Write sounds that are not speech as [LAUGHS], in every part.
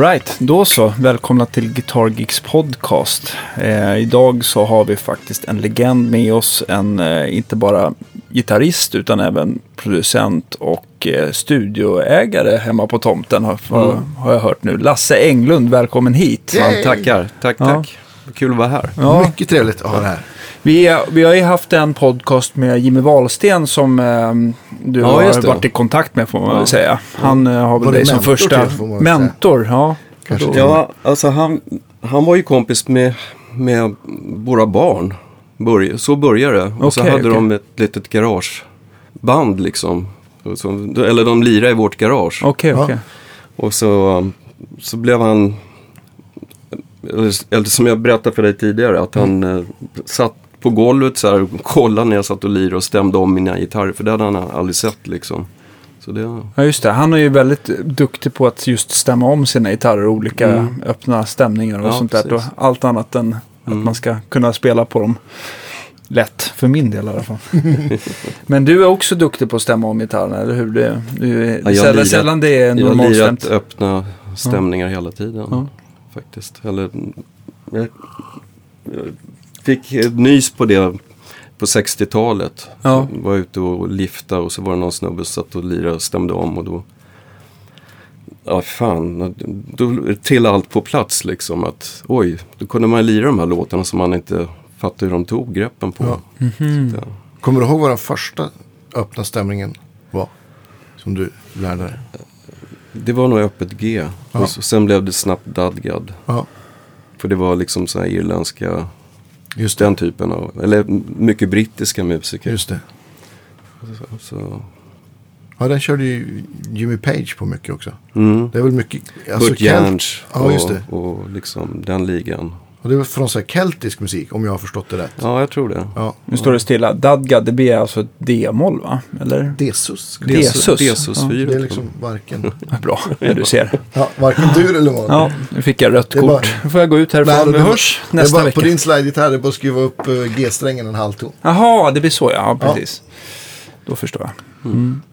Alright, då så. Välkomna till Guitar Geeks podcast. Eh, idag så har vi faktiskt en legend med oss. En eh, inte bara gitarrist utan även producent och eh, studioägare hemma på tomten har, har, har jag hört nu. Lasse Englund, välkommen hit. Man tackar, tack, Ja. tack. Kul att vara här. Ja, Mycket trevligt att ha det här. Vi, vi har ju haft en podcast med Jimmy Wahlsten som eh, du Ja, har varit i kontakt med får man Ja. väl säga. Han eh, har väl dig som första till, mentor. Ja, Kanske. Ja, alltså han, han var ju kompis med, med våra barn. Börj, så började det. Och så Okej, hade okej. de ett litet garageband liksom. Så, eller de lirade i vårt garage. Okej, okej. Och så, um, så blev han, eller, som jag berättade för dig tidigare, att han eh, satt på golvet så här och kollade när jag satt och lirade och stämde om mina gitarrer. För det hade han aldrig sett liksom. Så det, Ja, just det. Han är ju väldigt duktig på att just stämma om sina gitarrer och olika Mm. öppna stämningar och Ja, sånt där. Och allt annat än att Mm. man ska kunna spela på dem lätt, för min del i alla fall. [LAUGHS] Men du är också duktig på att stämma om gitarrerna, eller hur? Det, du, är- Ja, jag sällan, lirat- sällan det är jag har lirat normalstämt. öppna stämningar hela tiden. Ja. Faktiskt. Eller, jag fick nys på det på 60-talet. Ja. Var ute och lifta och så var det någon snubbe som satt och lirade och stämde om och då Ja fan, då trillade allt på plats liksom att oj, då kunde man lira de här låtarna som man inte fattade hur de tog greppen på. Ja. Mhm. Så, ja. Kommer du ihåg vad den första öppna stämningen var? Som du lärde dig? Det var nog öppet G. Ja. Och så, sen blev det snabbt Dadgad. Ja, För det var liksom så här irländska, just det. den typen av, eller mycket brittiska musiker. Just det. Så, så. Ja, den körde ju Jimmy Page på mycket också. Mm. Det är väl mycket... Alltså, kelt- Jansch Ja, och, det. och liksom den ligan. Och det är från så här keltisk musik, om jag har förstått det rätt. Ja, jag tror det. Ja. Nu står det stilla. Dadgad, det blir alltså ett D-moll va? Eller? Desus. Det- Jesus. Desus Ja, 4. Det är liksom varken... Ja, Bra, ja, du ser. Ja, varken dur eller vad. Ja, nu fick jag rött Det kort. bara- Nu får jag gå ut härifrån. Nej, Vi det bara- hörs det är nästa bara, vecka. På din slide-gitarr, det är bara att skruva upp eh, G-strängen en halvton. Jaha, det blir så ja. ja Ja. precis. Då förstår jag.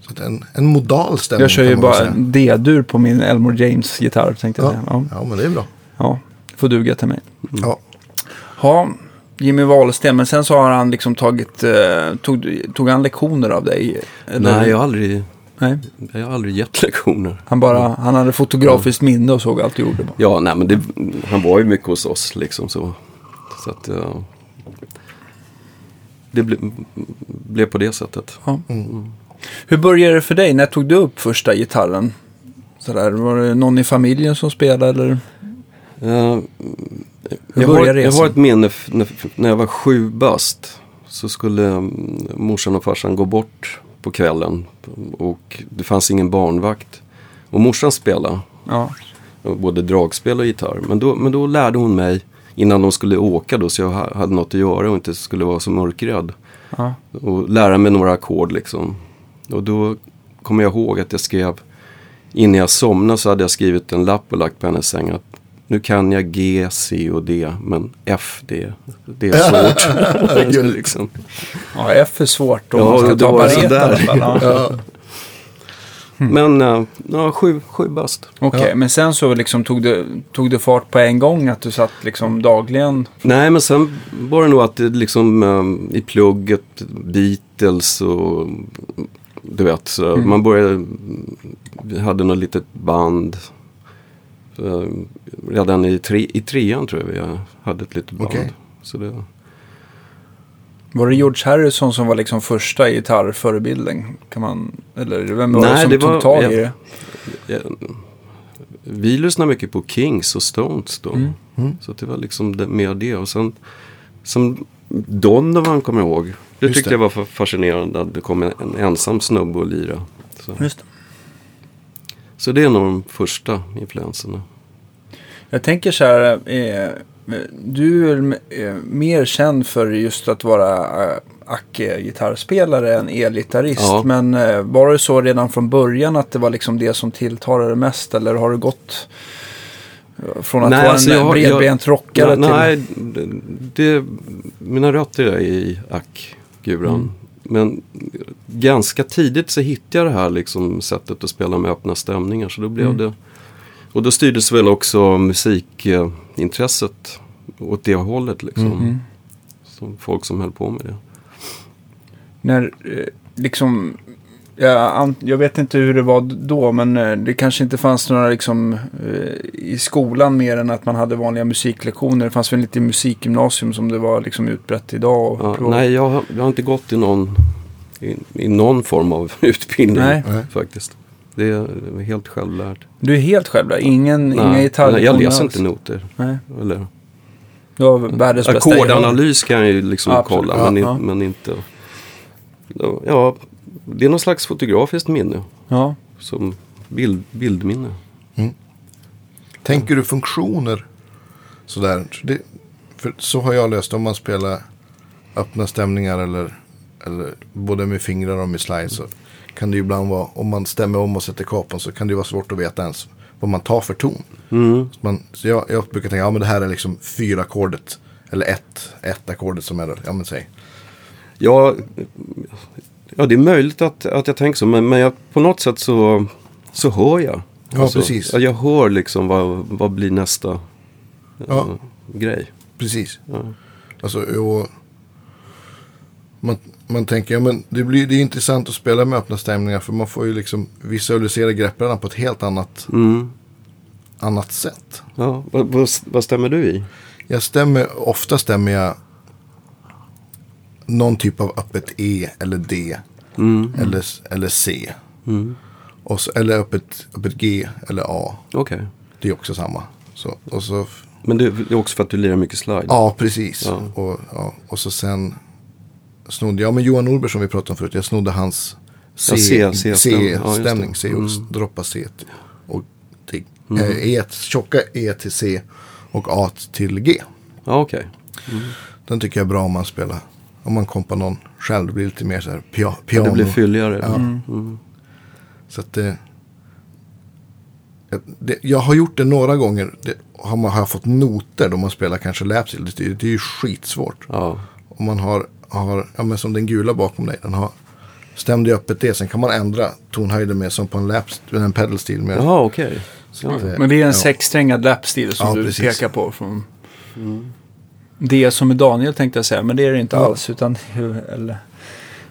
Så att en, en modal stämning Jag kör ju bara D-dur på min Elmore James-gitarr tänkte jag Ja. säga. Ja, ja, men det är bra. ja, det får duga till mig. Ja. Ja, Jimmy Wahlsten, men sen så har han liksom tagit, eh, tog, tog han lektioner av dig? Eller? Nej, jag har, aldrig, Nej, jag har aldrig gett lektioner. han bara, han hade fotografiskt minne och såg allt du gjorde. Bara. Ja, nej men det, han var ju mycket hos oss liksom så. Så att ja, det ble, blev på det sättet. Ja. Hur började det för dig? När tog du upp första gitarren? Sådär, var det någon i familjen som spelade eller? Hur jag, har, jag har ett minne när, när jag var sju bast. Så skulle mm, morsan och farsan gå bort på kvällen. Och det fanns ingen barnvakt. Och morsan spelade. Ja, Både dragspel och gitarr. Men då, men då lärde hon mig innan de skulle åka då. Så jag ha- hade något att göra och inte skulle vara så mörkrädd. ja. Och lära mig några ackord liksom. Och då kommer jag ihåg att jag skrev, innan jag somnade så hade jag skrivit en lapp och lagt på hennes säng att nu kan jag G, C och D, men F det, det är [LAUGHS] svårt. liksom. ja F är svårt om Ja, man ska det ta var paret i sådär. alla fall. Ja. Ja. Men äh, ja, sju, sju bast. Okej, Ja. men sen så liksom tog du, tog du fart på en gång att du satt liksom dagligen? Nej, men sen var det nog att det liksom ähm, i plugget, Beatles och du vet, så Mm. man började, vi hade något litet band. Eh, redan i, tre, i trean tror jag vi hade ett litet band. Okej. Så det, Var det George Harrison som var liksom första gitarrförebilden? Kan man, eller vem var det Nej, som det tog var- tag jag- i det? ja, vi lyssnade mycket på Kings och Stones då. Mm. Mm. Så det var liksom det, mer det. Och sen som Donovan kommer jag ihåg. Det Just tyckte det. jag var fa- fascinerande att det kom en, en ensam snubbe och lira. Så. Just det. så det är nog de första influenserna. Jag tänker så här, eh, du är eh, mer känd för just att vara eh, Acke-gitarrspelare än elgitarrist. Ja. Men eh, var det så redan från början att det var liksom det som tilltalade mest? Eller har du gått eh, från att Nej, vara alltså en jag bredbent rockare Ja, till... Nej, det, det, mina rötter är i ack-guran. Mm. Men ganska tidigt så hittade jag det här liksom sättet att spela med öppna stämningar. Så då blev Mm. det... Och då styrdes väl också musikintresset åt det hållet liksom. Mm. Som folk som höll på med det. När eh, liksom... Jag, jag vet inte hur det var då, men eh, det kanske inte fanns några liksom, eh, i skolan mer än att man hade vanliga musiklektioner. Det fanns väl lite musikgymnasium som det var liksom utbrett idag. Och Ja, nej, jag, har- jag har inte gått i någon, i, i någon form av [LAUGHS] utbildning Nej. Nej. faktiskt. Det är, helt självlärd. Du är helt själv där? Ingen, inga Nej, gitarrlektioner jag läser inte noter. Nej. Eller, Du har världens bästa ackordanalys kan jag ju liksom Absolut. kolla, Ja, men, ja. men inte... Ja, det är någon slags fotografiskt minne. Ja. Som bild, bildminne. Tänker du funktioner sådär? Så Det, för så har jag löst om man spelar öppna stämningar eller, eller både med fingrar och med slide så kan det ju ibland vara, om man stämmer om och sätter kapon så kan det vara svårt att veta ens vad man tar för ton. Mm. Så, man, så jag, jag brukar tänka, ja men det här är liksom fyra ackordet. Eller ett, ett ackordet som är, ja men säg. Ja, ja, det är möjligt att, att jag tänker så, men, men jag, på något sätt så, så hör jag. Ja, precis. ja, Jag hör liksom vad, vad blir nästa Ja. eh, grej. Precis. Ja. Alltså, och man, man tänker, ja men det blir det är intressant att spela med öppna stämningar för man får ju liksom visualisera greppen på ett helt annat, Mm. annat sätt. Ja, vad, vad, vad stämmer du i? Jag stämmer, ofta stämmer jag någon typ av öppet E eller D Mm. eller, eller C. Mm. Och så, eller öppet, öppet G eller A. Okej. Det är också samma. Så, och så, Men det det är också för att du lirar mycket slide? ja, precis. Ja. Och, ja, och så sen snodde jag med Johan Norberg som vi pratade om förut. Jag snodde hans Ja, C-stämning. Ja. C och Mm. droppa C och till, eh, e, tjocka E till C och A till G. Ja, okej. Den tycker jag är bra om man spelar. Om man kompar någon själv. Det blir lite mer så här pia, piano. Det blir fylligare. Ja. Mm. Så att det, det, jag har gjort det några gånger. Det, har, man, har jag fått noter då man spelar kanske lapsteel. Det, det är ju skitsvårt. Ja. Om man har, har ja, men som den gula bakom dig. Den har stämde öppet det. Sen kan man ändra tonhöjden med som på en lap, en pedal steel. Med, Jaha, okej. Så att det- Men det är en ja. sexsträngad lapstil som Ja, du precis. pekar på. Från Det som är Daniel tänkte jag säga, men det är det inte Ja. alls. Utan, eller,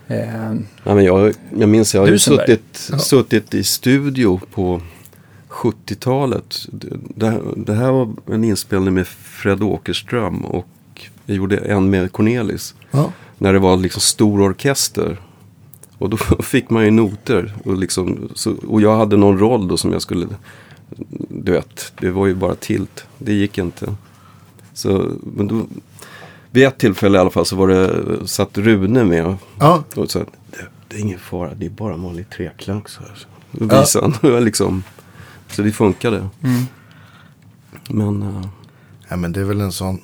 eh, Ja, men jag, jag minns jag har ju suttit, Ja. suttit i studio på 70-talet. Det, det, här- var en inspelning med Fred Åkerström och vi gjorde en med Cornelis. Ja, När det var liksom stor orkester. Och då [LAUGHS] fick man ju noter. Och, liksom, så, och jag hade någon roll då som jag skulle... Du vet, det var ju bara tilt. Det gick inte. Så, men då, vid ett tillfälle i alla fall så var det, satt Rune med. ja, Och så, det, det är ingen fara, det är bara en vanlig treklank så här. Visade han [LAUGHS] liksom. Så det funkade. mm. Men eh, ja, men det är väl en sån.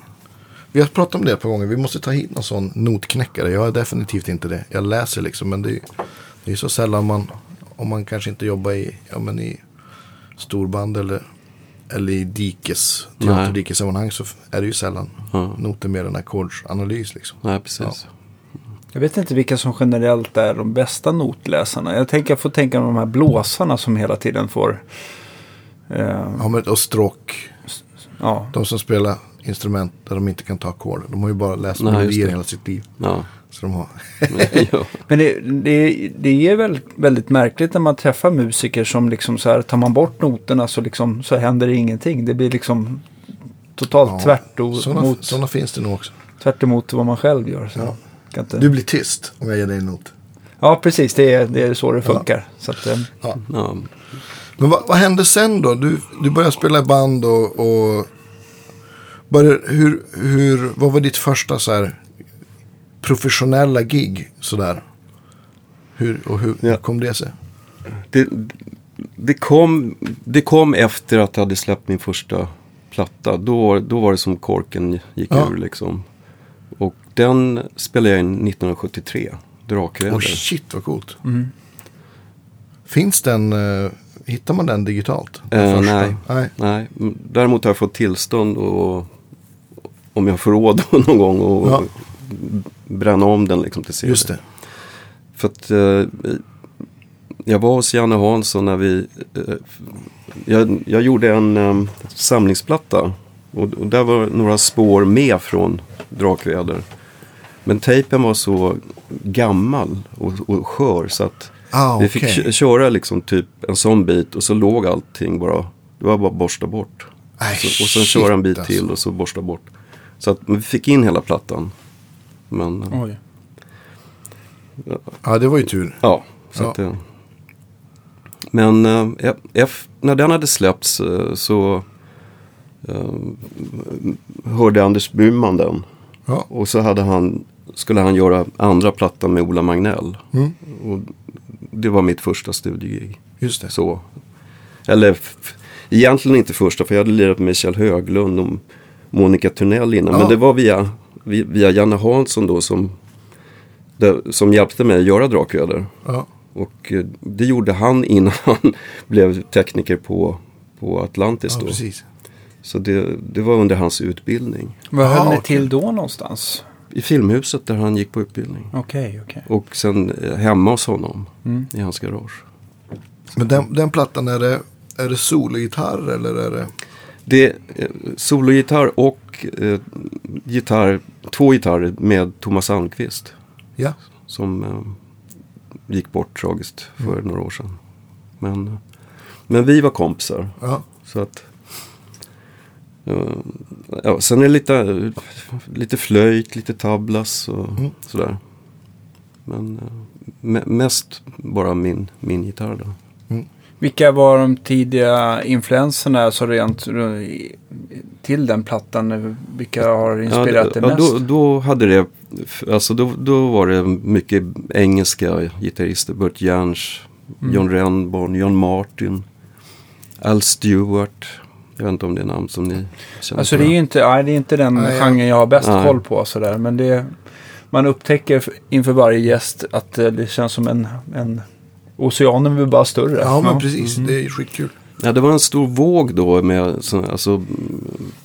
Vi har pratat om det par gånger. Vi måste ta hit någon sån notknäckare. Jag är definitivt inte det. Jag läser liksom. Men det är, det är så sällan man. Om man kanske inte jobbar i, ja, men i storband eller, eller i dikes. Nej. Teaterdikesammanhang så är det ju sällan Ja. noter mer än ackordsanalys liksom. nej precis. Jag vet inte vilka som generellt är de bästa notläsarna. Jag tänker, jag får tänka på de här blåsarna som hela tiden får... Eh, Ja, men, och stråk. ja. De som spelar instrument där de inte kan ta ackord. De har ju bara läst melodier hela sitt liv. Ja. Så de har... [LAUGHS] ja. Men det, det, det är väl väldigt märkligt när man träffar musiker som liksom så här, tar man bort noterna så, liksom, så händer det ingenting. Det blir liksom totalt Ja, tvärt, o- sådana, finns det nog också. tvärt emot vad man själv gör. Så Ja. kan inte... Du blir tyst om jag ger dig en not. Ja, precis. Det är, det är så det funkar. Så att, eh, Ja. Ja. Men vad, vad hände sen då? Du, du började spela i band och... och började, hur, hur, vad var ditt första så här professionella gig sådär? Hur, och hur Ja. kom det sig? Det, det, kom, det kom efter att jag hade släppt min första platta. Då, då var det som korken gick Ja. ur liksom. Och den spelade jag in 1973. Drakräder. Oh shit vad coolt. mm. Finns den, eh, hittar man den digitalt? Den första? nej. nej. Nej, m- däremot har jag fått tillstånd och om jag får råd [LAUGHS] någon gång och Ja. bränna om den liksom till CD. För att eh, jag var hos Janne Hansson när vi... Eh, jag, jag gjorde en eh, samlingsplatta. Och, och där var några spår med från Drakväder. Men tejpen var så gammal och, och skör så att Ah, vi fick kö- köra liksom typ en sån bit och så låg allting bara. Det var bara borsta bort. Nej, Så, och sen shit, köra en bit alltså. till och så borsta bort. Så att men vi fick in hela plattan. Men eh, Oj. Ja, det var ju tur. ja. Så Ja. Att, eh, men eh, ef- när den hade släppts eh, så eh, hörde Anders Byman den. Ja. Och så hade han, skulle han göra andra plattan med Ola Magnell. Mm. Och det var mitt första studiegig. Just det. Så. Eller f- egentligen inte första för jag hade lirat med Kjell Höglund och Monica Tunnell innan. Ja. Men det var via, vi- via Janne Hansson då som, som hjälpte mig att göra Drakväder. Ja. Och eh, det gjorde han innan han [LAUGHS] blev tekniker på, på Atlantis ja, då. precis. Så det, det var under hans utbildning. Vad höll ni till då någonstans? I Filmhuset där han gick på utbildning. Okej, okej. Och sen eh, hemma hos honom Mm. i hans garage. Men den, den plattan, är det, är det sologitarr eller är det? Det är eh, sologitarr och eh, gitarr, två gitarrer med Thomas Almqvist. Ja. Som eh, gick bort tragiskt för några år sedan. Men, eh, men vi var kompisar. Ja. Så att, eh, ja, sen är det lite, lite flöjt, lite tablas och Mm. sådär. Men me- mest bara min, min gitarr då. Vilka var de tidiga influenserna så rent till den plattan? Vilka har inspirerat ja, dig ja, mest? då, då hade det, alltså då, då var det mycket engelska gitarrister. Burt Jansch, Mm. John Renborn, John Martin, Al Stewart. Jag vet inte om det är namn som ni känner Alltså det är ju inte, nej, det är inte den Nej, genren jag har bäst Nej. koll på sådär. Men det, man upptäcker inför varje gäst att eh, det känns som en, en oceanen blir bara större. ja, men precis. Mm. Det är skitkul. Ja, det var en stor våg då med så, alltså,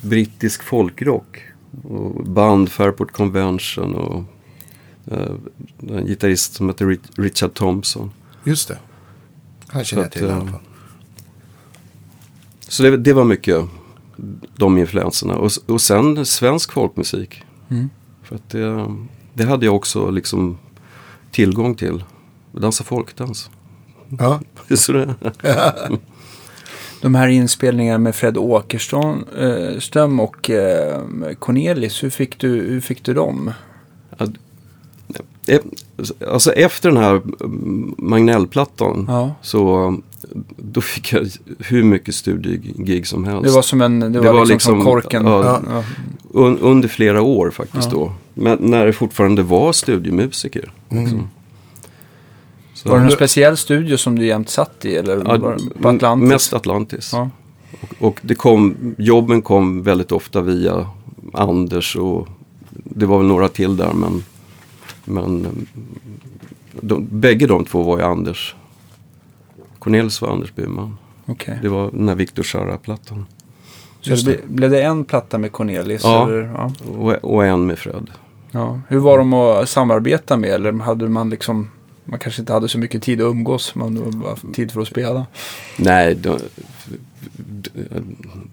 brittisk folkrock. Och band, Fairport Convention och eh, en gitarrist som heter Ri- Richard Thompson. Just det. Han känner jag att, till i alla eh, fall. Så det, det var mycket de influenserna. Och, och sen svensk folkmusik. Mm. För att det, det hade jag också liksom tillgång till. Dansa folkdans. Ja. [LAUGHS] Det, [LAUGHS] De här inspelningarna med Fred Åkerström eh, och eh, Cornelis, hur fick, du, hur fick du dem? Eh, Alltså efter den här mm, Magnellplattan Ja. så då fick jag hur mycket studiegig som helst. Det var som en, det, var, var liksom, liksom- som korken. ja. Ja. Un, under flera år faktiskt då. Men när det fortfarande var studiemusiker. Liksom. Så- Var det någon speciell studio som du jämt satt i? Eller Ja, var det på Atlantis? Mest Atlantis. Ja. Och, och det kom, jobben kom väldigt ofta via Anders och det var väl några till där men, men de, bägge de två var ju Anders. Cornelis var Anders Byman. Okej. Det var den här Victor Jara-plattan. Så det ble, blev det en platta med Cornelis? Ja. Eller? Ja. Och, och en med Fred. Ja. Hur var de att samarbeta med? Eller hade man liksom... Man kanske inte hade så mycket tid att umgås, men det var bara tid för att spela. Nej, de,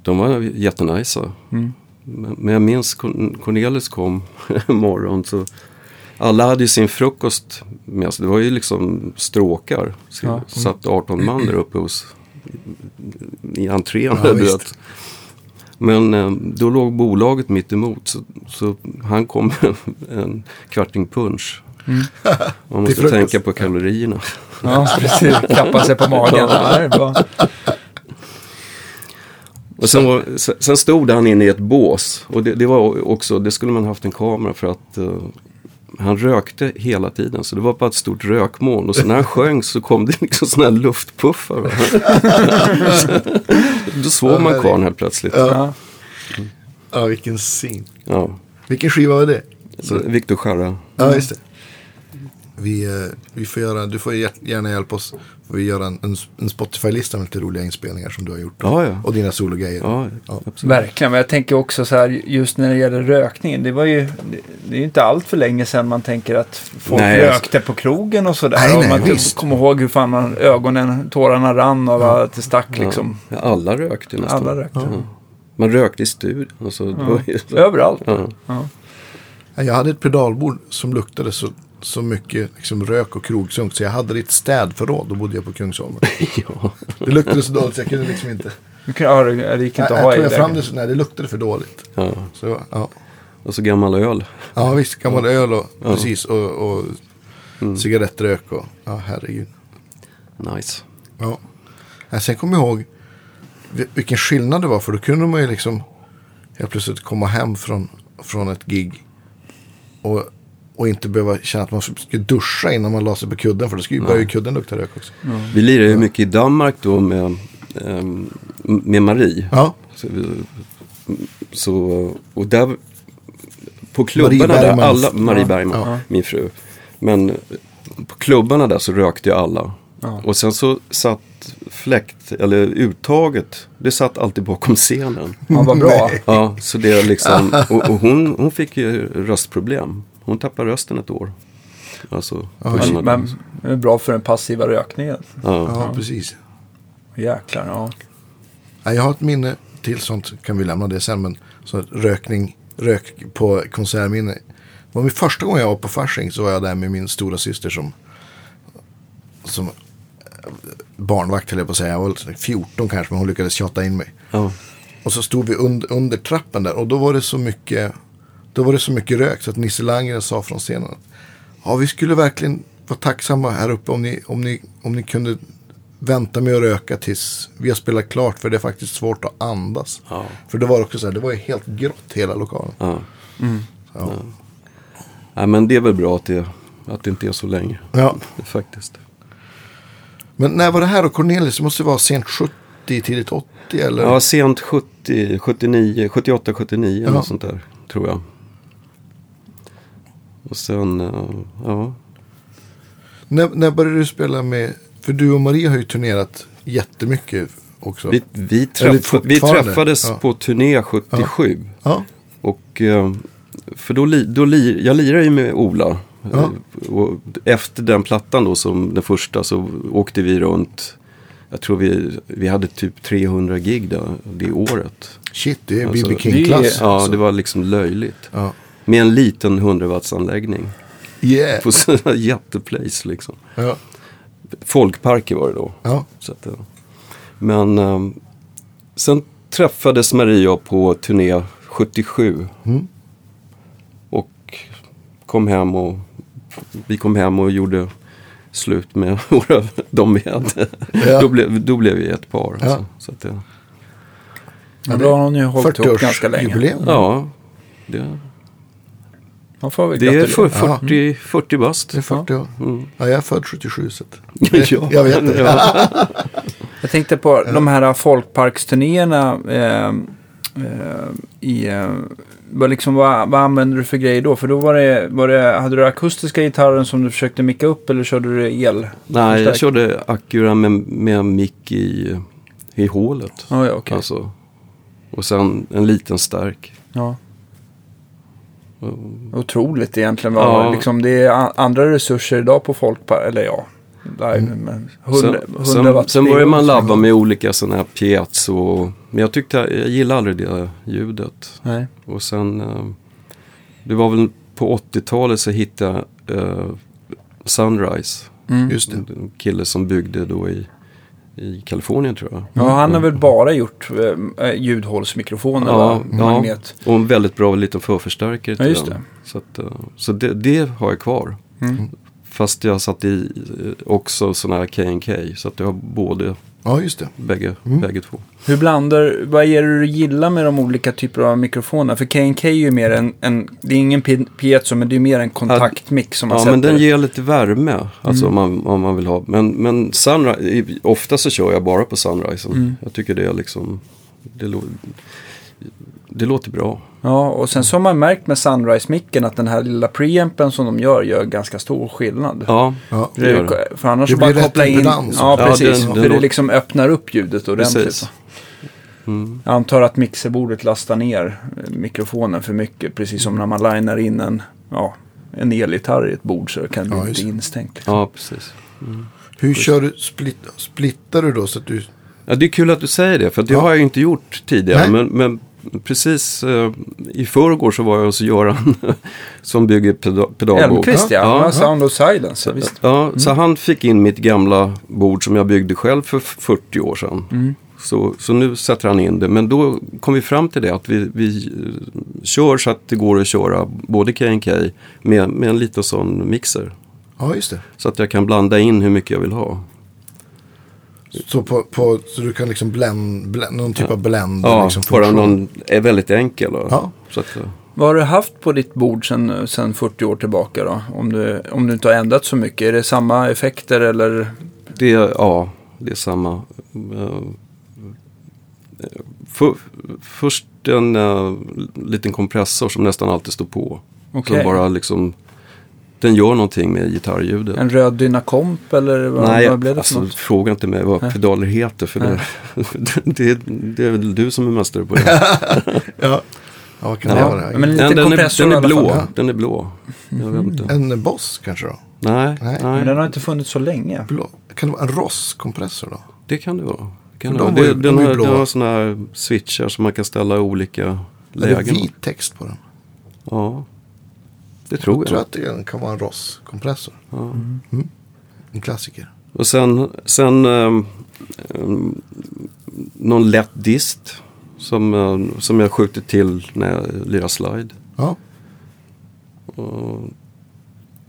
de var jättenajsa. Mm. Men men jag minns Corn- Cornelis kom [LAUGHS] en morgon så alla hade ju sin frukost med sig. Det var ju liksom stråkar. Så Ja. satt 18 man där uppe hos, i entrén. Ja, du vet. Men eh, då låg bolaget mitt emot så, så han kom [LAUGHS] med en kvarting punch. Mm. Man måste tänka på kalorierna. Ja, precis. Klappa sig på magen. Ja. Och sen, var, sen- sen stod han inne i ett bås. Och det, det var också, det skulle man haft en kamera för att eh, han rökte hela tiden. Så det var bara ett stort rökmoln. Och så när han sjöng så kom det liksom sådana här luftpuffar. [LAUGHS] Då såg man karln helt plötsligt. Ja. Ja. Ja, vilken scen. Ja. Vilken skiva var det? Så Victor Jara. Ja, just det. Vi, eh, vi får göra, du får gär- gärna hjälpa oss. Får vi göra en, en, en Spotify-lista med lite roliga inspelningar som du har gjort. Ja, ja. Och dina sologrejer. Ja, Ja. Verkligen, men jag tänker också så här just när det gäller rökningen. Det var ju, det, det är ju inte allt för länge sedan man tänker att folk Nej, rökte på krogen och sådär. Nej, och nej, man kommer ihåg hur fan man, ögonen, tårarna rann av att det stack liksom. Ja, alla rökte nästan. Alla rökte. Ja. Man rökte i studion. Alltså, Överallt. ja. Ja. Ja, Jag hade ett pedalbord som luktade så, så mycket liksom, rök och krogsunk. Så jag hade ett städförråd. Då bodde jag på Kungsholmen. [LAUGHS] ja. Det luktade så dåligt så jag kunde liksom inte. Du kan- ja, det gick inte att ha jag jag fram det så, nej, det luktade för dåligt. ja. Så, ja. Och så gammal öl. ja, visst. Gammal öl och, precis, och, och cigarettrök. Och, ja, herregud. Nice. Ja. Ja, sen kommer jag ihåg vi- vilken skillnad det var. För då kunde man ju liksom helt plötsligt komma hem från, från ett gig. Och, och inte behöva känna att man skulle duscha innan man la sig på kudden. För då skulle ju börja kudden lukta rök också. Vi lirade ju mycket i Danmark då med, ehm, med Marie. Ja, Så, så, och där på klubbarna Marie där, alla, Marie ja, Bergman, ja. min fru. Men på klubbarna där så rökte ju alla. Ja. Och sen så satt fläkt, eller uttaget, det satt alltid bakom scenen. Ja, vad bra. [LAUGHS] Ja, så det är liksom, [LAUGHS] och, och hon, hon fick ju röstproblem. Hon tappade rösten ett år. Alltså, av Men det. är bra för den passiva rökningen. ja. ja, precis. Jäklar, ja. Ja, jag har ett minne till sånt. Kan vi lämna det sen. Men så att rökning, rök på konsertminne. Det var min första gång jag var på Fasching. Så var jag där med min stora syster som, som barnvakt höll jag på att säga. Jag var 14 kanske men hon lyckades tjata in mig. Ja. Och så stod vi under, under trappen där och då var det så mycket Då var det så mycket rök så att Nisse Landgren sa från scenen att, Ja vi skulle verkligen vara tacksamma här uppe om ni, om ni, om ni kunde vänta med att röka tills vi har spelat klart för det är faktiskt svårt att andas. Ja. För det var också så här, det var ju helt grått hela lokalen. Ja. Ja. ja, men det är väl bra att det, att det inte är så länge. Ja. Faktiskt. Men när var det här då? Cornelis? Det måste vara sent 70, tidigt 80 eller? Ja, sent 70, 79, 78, 79 Ja. eller sånt där, tror jag. Och sen, eh, ja. När, när började du spela med, för du och Maria har ju turnerat jättemycket också. Vi, vi, träffa, vi träffades Ja. på turné 77. Ja, Och, eh, för då, li, då li, jag lirade ju med Ola. Ja. Eh, Och efter den plattan då, som den första, så åkte vi runt. Jag tror vi, vi hade typ 300 gig där, det året. shit det är Alltså, B.B. King-klass. Ja, alltså. det var liksom löjligt. Ja. Med en liten 100 wattsanläggning. Yeah. På sådana jätteplace liksom. Ja. Folkparker var det då. Ja. Så att, men ehm, sen träffades Maria på turné 77. Mm. Och kom hem och vi kom hem och gjorde slut med [LAUGHS] våra, de vi hade. Ja. då, blev, då blev vi ett par. Ja. Alltså. Så att, Men då har hon ju hållit ihop ganska länge. 40-årsjubileum. ja, det, Man får väl det är gratulera. för 40, 40 bast. Det är 40 år. Mm. Ja, jag är född 77 så [LAUGHS] Ja. [LAUGHS] jag vet det. Ja. [LAUGHS] Jag tänkte på de här folkparksturnéerna. Eh, eh, i, eh, vad, liksom, vad, vad använde du för grejer då? För då var det, var det, hade du akustiska gitarren som du försökte micka upp eller körde du el? Nej, jag körde Acura med, med mick i, i hålet. Ja, ja, okej. Alltså. Och sen en liten stärk. Ja. Otroligt egentligen. Ja. liksom, det är andra resurser idag på folkpark. Eller ja. Live, men 100, Mm. Sen, 100 sen, watt sen började man labba med olika sådana här piezo. Men jag tyckte, jag gillade aldrig det ljudet. Nej. Och sen, eh, det var väl på 80-talet så hittade jag eh, Sunrise. Mm. Just det. En kille som byggde då i, i Kalifornien tror jag. Ja, han har väl bara gjort eh, ljudhålsmikrofoner Ja, va? ja. Och en väldigt bra liten förförstärkare till Ja, just den. det. Så, att, eh, så det, det har jag kvar. Mm. Fast jag satt i eh, också sådana här K&K Så att jag har både, Ja, just det. bägge, Mm. bägge två. Hur blandar, vad är det du gillar med de olika typer av mikrofoner? För K&K är ju mer en, en det är ingen pi- piezo men det är mer en kontaktmick som man Ja sätter. men den ger lite värme. Alltså Mm. om, man, om man vill ha. Men, men Sunrise, ofta så kör jag bara på Sunrise. Mm. Jag tycker det är liksom, det, lo- det låter bra. Ja, och sen så har man märkt med Sunrise-micken att den här lilla preampen som de gör gör ganska stor skillnad. Ja, det gör det, för annars Det bara blir rätt koppla in... impedans. Ja, Ja, precis. den- den för det liksom öppnar upp ljudet ordentligt. precis. Mm. Jag antar att mixerbordet lastar ner eh, mikrofonen för mycket. Precis som när man linar in en, ja, en elgitarr i ett bord så kan det bli Ja, lite instängt. Liksom. Ja, precis. Hur kör du, split, splittar du då så att du... Ja, det är kul att du säger det, för det Ja. har jag ju inte gjort tidigare. Nej. Men, men precis eh, i förrgår så var jag hos Göran [LAUGHS] som bygger peda pedalbord. Elmqvist ja, Ja. ja. Sound of Silence. Ja, ja, så han fick in mitt gamla bord som jag byggde själv för 40 år sedan. Mm. Så, så nu sätter han in det. Men då kom vi fram till det att vi, vi eh, kör så att det går att köra både K&K med, med en liten sån mixer. Ja, just det. Så att jag kan blanda in hur mycket jag vill ha. Så, på, på, så du kan liksom blend, blend, någon typ av blend. Ja, liksom, bara någon är väldigt enkel. Och, Ja. så att, eh, Vad har du haft på ditt bord sedan sen 40 år tillbaka då? Om du, om du inte har ändrat så mycket. Är det samma effekter eller? Det, ja, det är samma. eh, För, först en eh, liten kompressor som nästan alltid står på. Okej. Som bara liksom, den gör någonting med gitarrljudet. En röd Dynakomp eller vad, Nej, vad blev det för alltså, något? fråga inte mig vad pedaler heter. För det, [LAUGHS] det, det är väl du som är mästare på det. [LAUGHS] Ja. ja, vad kan det Ja, vara? men- En den, den, är, den är blå. Ja. Den är blå. Jag vet inte. En Boss kanske då? Nej, Nej. Men den har inte funnits så länge. Blå. Kan det vara en Ross-kompressor då? det kan det vara. Det Kan För det de ju- Det, de den, är ju har, den har sådana här switchar som man kan ställa i olika Är det lägen. vit text på den? Ja, det tror Jag jag. tror att det kan vara en Ross-kompressor. Ja. Mm. En klassiker. Och sen, sen ehm, någon lätt dist som, ehm, som jag skjutit till när jag lirar slide. Ja, Och,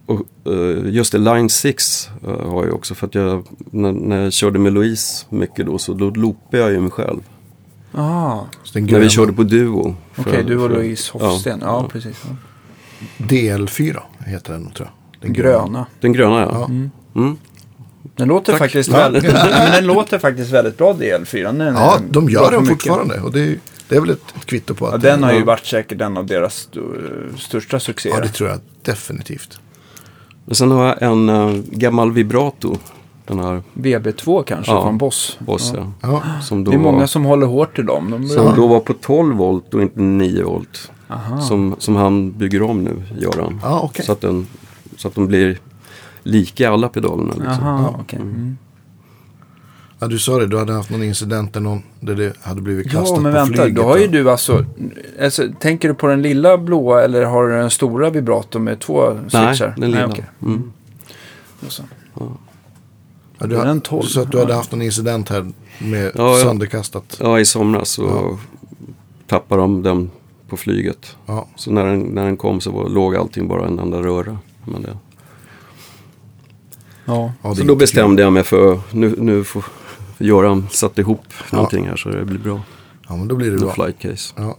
och eh, just det, Line 6 eh, har jag också för att jag, när, när jag körde med Louise mycket då så då loopade jag ju mig själv. Ah, När vi körde på Duo. Okej, För- du och Louise Hofsten. Ja, ja. precis. Ja. DL4 heter den tror jag. Den Gröna. Den gröna ja. Ja. Mm. Mm. Den låter Tack. faktiskt väldigt, men den låter faktiskt väldigt bra DL4. Den Ja, de gör den mycket. fortfarande. Och det är, det är väl ett, ett kvitto på att Ja, den har ju varit säkert en av deras st- största succéer. Ja, det tror jag definitivt. Men sen har jag en eh, gammal vibrato. Den här VB2 kanske Ja. från Boss. Boss Ja. ja. Ja, Som då Det är många var, som håller hårt till dem. De som då var på 12 volt och inte 9 volt. Aha. Som, som han bygger om nu, Göran. ja okej. Så, att den, så att de blir lika i alla pedalerna. Liksom. Aha, Ja. okej. Mm. Ja, du sa det, du hade haft någon incident där, någon, där det hade blivit kastat Ja, men på vänta. flyget. Då har ju du alltså, alltså... Tänker du på den lilla blåa eller har du den stora vibratorn med två Nej, switchar? den lilla. okej. Mm. Och så. ja, du, den 12? du sa att du hade haft någon incident här med Ja, ja. sönderkastat. Ja, i somras så Ja. tappade de den på flyget. Ja, Så när den, när den kom så var, låg allting bara en enda röra. Men det, Ja. ja, det så då bestämde jag mig för, nu, nu får Göran satt ihop Ja. någonting här så det blir bra. Ja, men då blir det bra. flight case. Ja.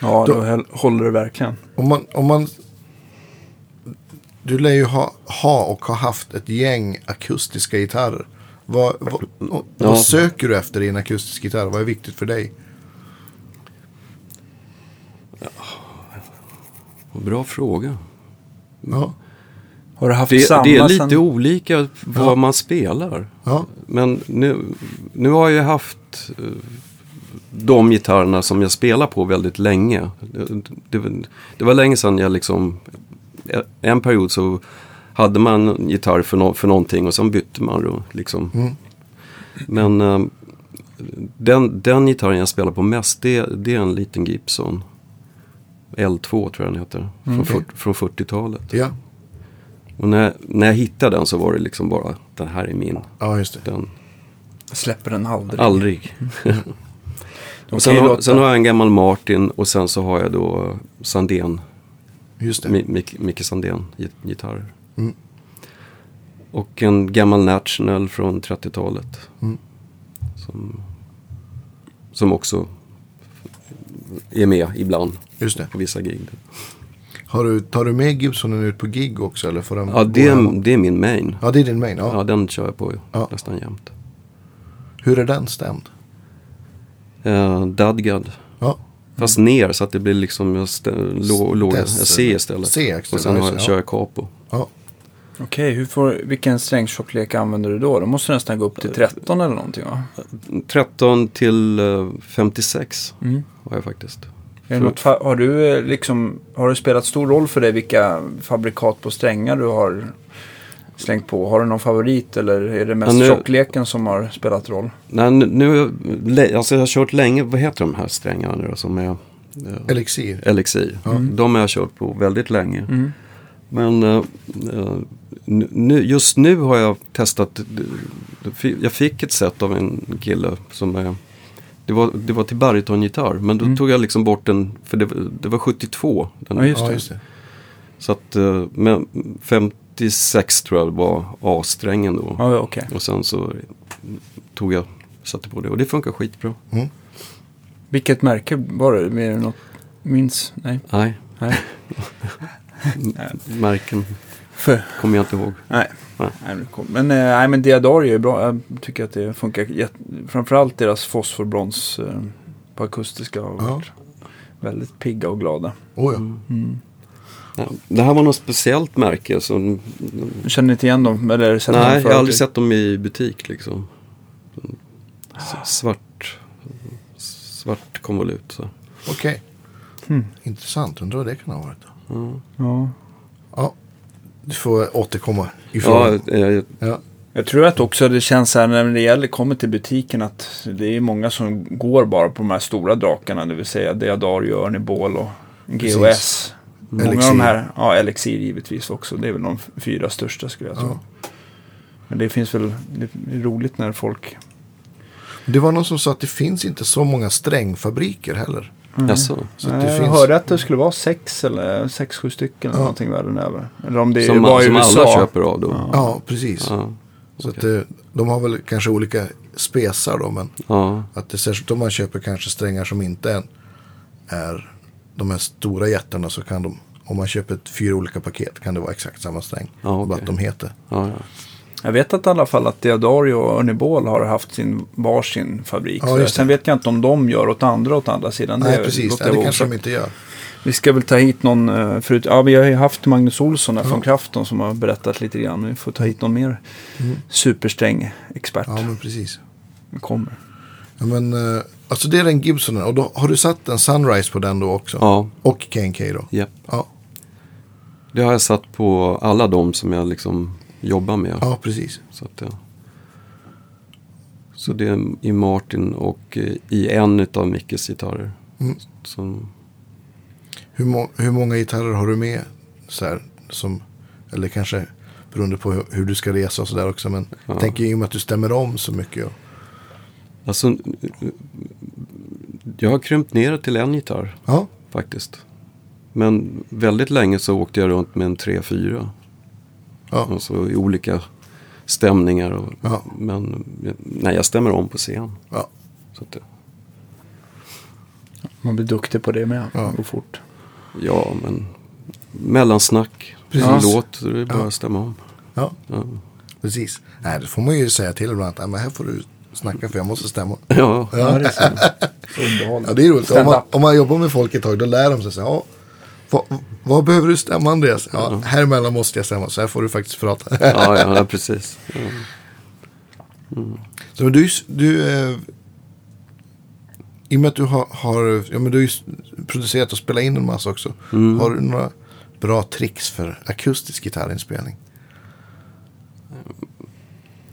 Ja, Då- då håller det verkligen. Om man, om man... Du lär ju ha, ha och ha haft ett gäng akustiska gitarrer. Vad, vad, vad Ja. söker du efter i en akustisk gitarr? Vad är viktigt för dig? Bra fråga. Ja, Har du haft Det, samma det är lite sen... olika vad Ja. man spelar. ja, Men nu, nu har jag haft eh, de gitarrerna som jag spelar på väldigt länge. Det, det, det var länge sedan jag liksom, en period så hade man en gitarr för, no, för någonting och sen bytte man då liksom. Mm. Men eh, den, den gitarren jag spelar på mest det, det är en liten Gibson. L2 tror jag den heter. Från, Mm, fyrt- från 40-talet. ja, Och när, när jag hittade den så var det liksom bara, den här är min. ja, just det. Den, Släpper den aldrig. aldrig. [LAUGHS] De Och sen, har, sen har jag en gammal Martin och sen så har jag då Sandén, Just det. Mi- Mic- Micke Sandén git- gitarrer. Mm. Och en gammal National från 30-talet. Mm. Som, som också är med ibland Just det. på vissa gig. Har du, tar du med Gibsonen ut på gig också? Eller får den Ja, det är, det är min main. ja, det är din main. Ja. Ja, den kör jag på Ja. nästan jämt. Hur är den stämd? Uh, Dadgad. Ja, Fast ner så att det blir liksom jag lå, C istället. C extra, och sen har, kör ja. jag capo. Ja. Okej, hur får, vilken strängtjocklek använder du då? Då måste du nästan gå upp till 13 eller någonting va? 13 till eh, 56 Mm. har jag faktiskt. Är det något, har, du, eh, liksom, har det spelat stor roll för dig vilka fabrikat på strängar du har slängt på? Har du någon favorit eller är det mest Ja, nu- tjockleken som har spelat roll? Nej, nu, alltså jag har kört länge, vad heter de här strängarna nu då som är eh, Elixir. Elixir. De har jag kört på väldigt länge. Mm. Men eh, nu, just nu har jag testat. Jag fick ett set av en kille som är det var, det var till barytongitarr men då Mm. tog jag liksom bort den, för det, det var 72. Den, Ja, just Ja, det. just det. Så att, eh, men 56 tror jag var A-strängen då. Ja, okej. Och sen så tog jag, satte på det och det funkar skitbra. Vilket märke var det? Är det något, minns? Nej. Nej, Nej. [LAUGHS] märken För, kommer jag inte ihåg. nej. Nej. nej men, eh, nej, men Diadario är bra. Jag tycker att det funkar jätte, Framförallt deras fosforbrons eh, på akustiska har Ja. varit väldigt pigga och glada. Oh, ja. Mm. Ja, det här var något speciellt märke. Som, Känner ni inte igen dem? Eller sett dem nej, jag förut? har aldrig sett dem i butik liksom. Svart, svart konvolut. Så. Okej. Hmm. Intressant. Undrar vad det kan ha varit. då. Ja. Ja. Ja. Du får återkomma Ja, ifrån. eh, Ja. Jag tror att också det känns här när det gäller, kommer till butiken att det är många som går bara på de här stora drakarna. Det vill säga Deodario, Örnebol och GOS. Precis. Många av de här, ja Elixir givetvis också. Det är väl de fyra största skulle jag tro. Ja. Men det finns väl, det är roligt när folk... Det var någon som sa att det finns inte så många strängfabriker heller. Jaså? Så det jag finns... hörde att det skulle vara sex eller sex, sju stycken eller Ja. någonting världen över. Eller om det Som, var i som alla köper av då? Ja. Ja, precis. Ja. Så att det, de har väl kanske olika spesar då. Men ja. att det särskilt om man köper kanske strängar som inte är, är de här stora jättarna så kan de, om man köper fyra olika paket kan det vara exakt samma sträng. Ja, okej. Bara att de heter. ja, ja. Jag vet att i alla fall att Deodario och Örnebol har haft sin varsin fabrik. Ja, det. Sen vet jag inte om de gör åt andra åt andra sidan. Nej, Det precis. Nej, det kanske de inte gör. Vi ska väl ta hit någon eh, förut. Ja, vi har ju haft Magnus Olsson här Ja. från Krafton som har berättat lite grann. Vi får ta hit någon mer Mm. supersträng expert. Ja, men precis. Vi kommer. Ja, men, eh, alltså det är den Gibsonen. Och då har du satt en Sunrise på den då också? ja. Och K&K då? Japp. Ja, Det har jag satt på alla de som jag liksom jobbar med. ja precis. Så, att, ja. så det är i Martin och eh, i en av Mickes gitarrer. Mm. Som, Hur, må- hur många gitarrer har du med? Så här, som, eller kanske beroende på hur, hur du ska resa och sådär också. Men Ja. jag tänker i och med att du stämmer om så mycket. Och, alltså, jag har krympt ner det till en gitarr ja, faktiskt. Men väldigt länge så åkte jag runt med en 3-4. Ja, Alltså i olika stämningar. Och, Ja. Men nej, jag stämmer om på scen. ja. Så att, det- Man blir duktig på det med. Ja. Det går fort. ja, men mellansnack. Precis. Låt, så det är bara att stämma om. ja, Ja, precis. Nej, det får man ju säga till ibland. att, "Nej, Men här får du snacka för jag måste stämma. ja. Ja, det är så. [LAUGHS] Underhåll. Ja, det är roligt. Om man, om man jobbar med folk ett tag då lär de sig så här, ja, vad, vad behöver du stämma Andreas? Ja, här emellan måste jag stämma, så här får du faktiskt prata. ja, ja, ja, precis. Ja. Så men du, du eh, I och med att du har, har, ja, men du har producerat och spelat in en massa också. Mm. Har du några bra tricks för akustisk gitarrinspelning?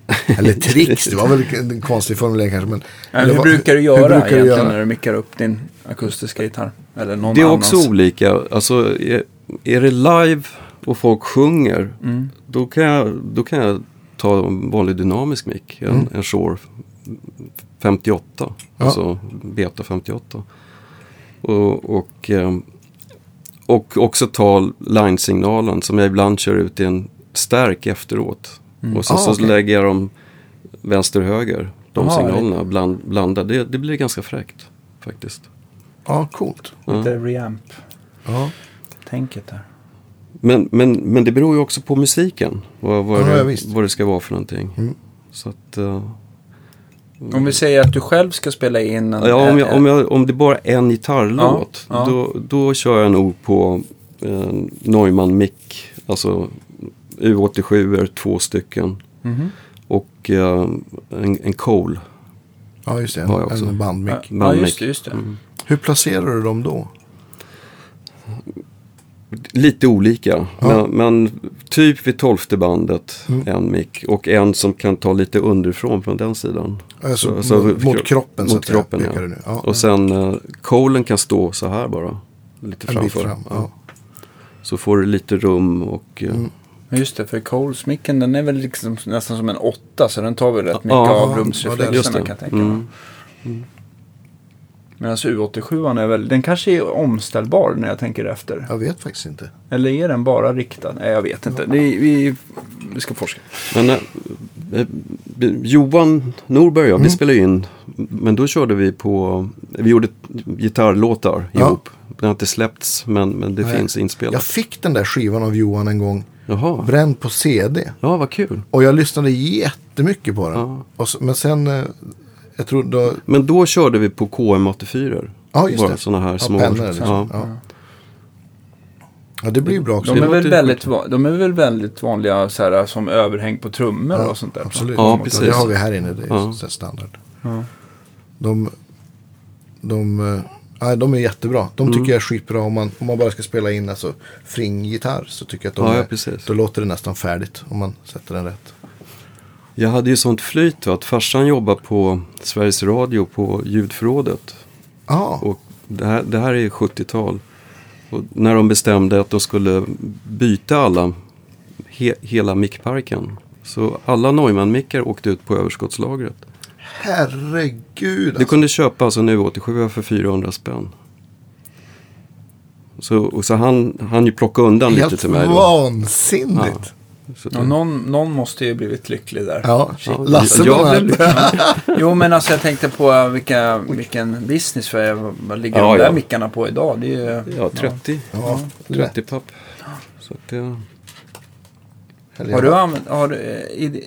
[LAUGHS] Eller tricks, det var väl en konstig formulering kanske. Men, Ja, eller hur vad- brukar du hur göra brukar du egentligen göra? när du mickar upp din akustiska gitarr? Eller någon Det är annans? också olika. Alltså, är, är det live och folk sjunger, Mm. då, kan jag, då kan jag ta en vanlig dynamisk mick. En, Mm. en Shure 58. Ja. Alltså Beta 58. Och, och, ehm, och också ta line-signalen som jag ibland kör ut i en stärk efteråt. Mm. Och så, Ah, så okej. lägger jag dem vänster-höger. De Aha, signalerna bland, blandar. Det, det blir ganska fräckt faktiskt. Ja, coolt. Lite reamp-tänket Ja. där. Men, men, men det beror ju också på musiken. Vad, vad, Ja, det, ja, vad det ska vara för någonting. Mm. Så att, eh, Om vi säger att du själv ska spela in en... Ja, om, jag, en- om, jag, om det bara är en gitarrlåt, Ja, ja. Då, då kör jag nog på eh, Neumann Mic, alltså U87 två stycken. Mhm. Och eh, en, en Cole. Ja, just det. En, en bandmick. Ja, just det. Just det. Mm. Hur placerar du dem då? Lite olika, Ja. men, men typ vid tolfte bandet Mm. en mick och en som kan ta lite underifrån från den sidan. Alltså, Så- så- mot, mot kroppen så mot säga, kroppen, ja. nu. Ja, Och sen uh, Colen kan stå så här bara. Lite en framför. fram. Ja. Ja. Så får du lite rum och eh, Mm. Just det, för Coles-micken den är väl liksom nästan som en åtta. Så den tar väl rätt mycket Ja, av rumsreflexerna kan jag tänka mig. Mm. Medan U87 är väl, den kanske är omställbar när jag tänker efter. Jag vet faktiskt inte. Eller är den bara riktad? Nej, jag vet inte. Det, vi, vi ska forska. Men eh, eh, Johan Norberg och jag, Mm. vi spelade in. Men då körde vi på, vi gjorde gitarrlåtar Ja. ihop. Den har inte släppts men, men det Nej. finns inspelat. Jag fick den där skivan av Johan en gång. Jaha, Bränd på CD. ja vad kul. Och jag lyssnade jättemycket på den. Ja. Och så, men sen, eh, jag tror då, Men då körde vi på KM84. Ja, just Bara det. sådana här ja, små. pennor liksom. ja. Ja. ja, det blir ju bra också. De är, väl väldigt, de är väl väldigt vanliga så här, som överhäng på trummor Ja, och sånt där. Absolut. Ja, precis. Det har vi här inne. Det är Ja. standard. Ja. De, de, nej, de är jättebra. De Mm. tycker jag är skitbra om man, om man bara ska spela in alltså, fringgitarr. Så tycker jag att de Ja, är, då låter det nästan färdigt om man sätter den rätt. Jag hade ju sånt flyt att farsan jobbade på Sveriges Radio på ljudförrådet. Ja, Och det här, det här är 70-tal. Och när de bestämde att de skulle byta alla, he, hela mickparken. Så alla Neumann-mickar åkte ut på överskottslagret. herregud. Du kunde köpa alltså en U87 för 400 spänn. Så, och så han, han ju plocka undan lite Helt till mig. Då. vansinnigt. Så Ja, det, någon, någon måste ju blivit lycklig där. Ja, Ja, Lasse jag blev. [LAUGHS] Jo, men alltså jag tänkte på vilka, vilken business för jag, vad ligger Ja, de där ja. mickarna på idag? Det är ju, ja, 30. Ja, lätt. 30 papp. Så att det, Har du använt, har du, eh, i,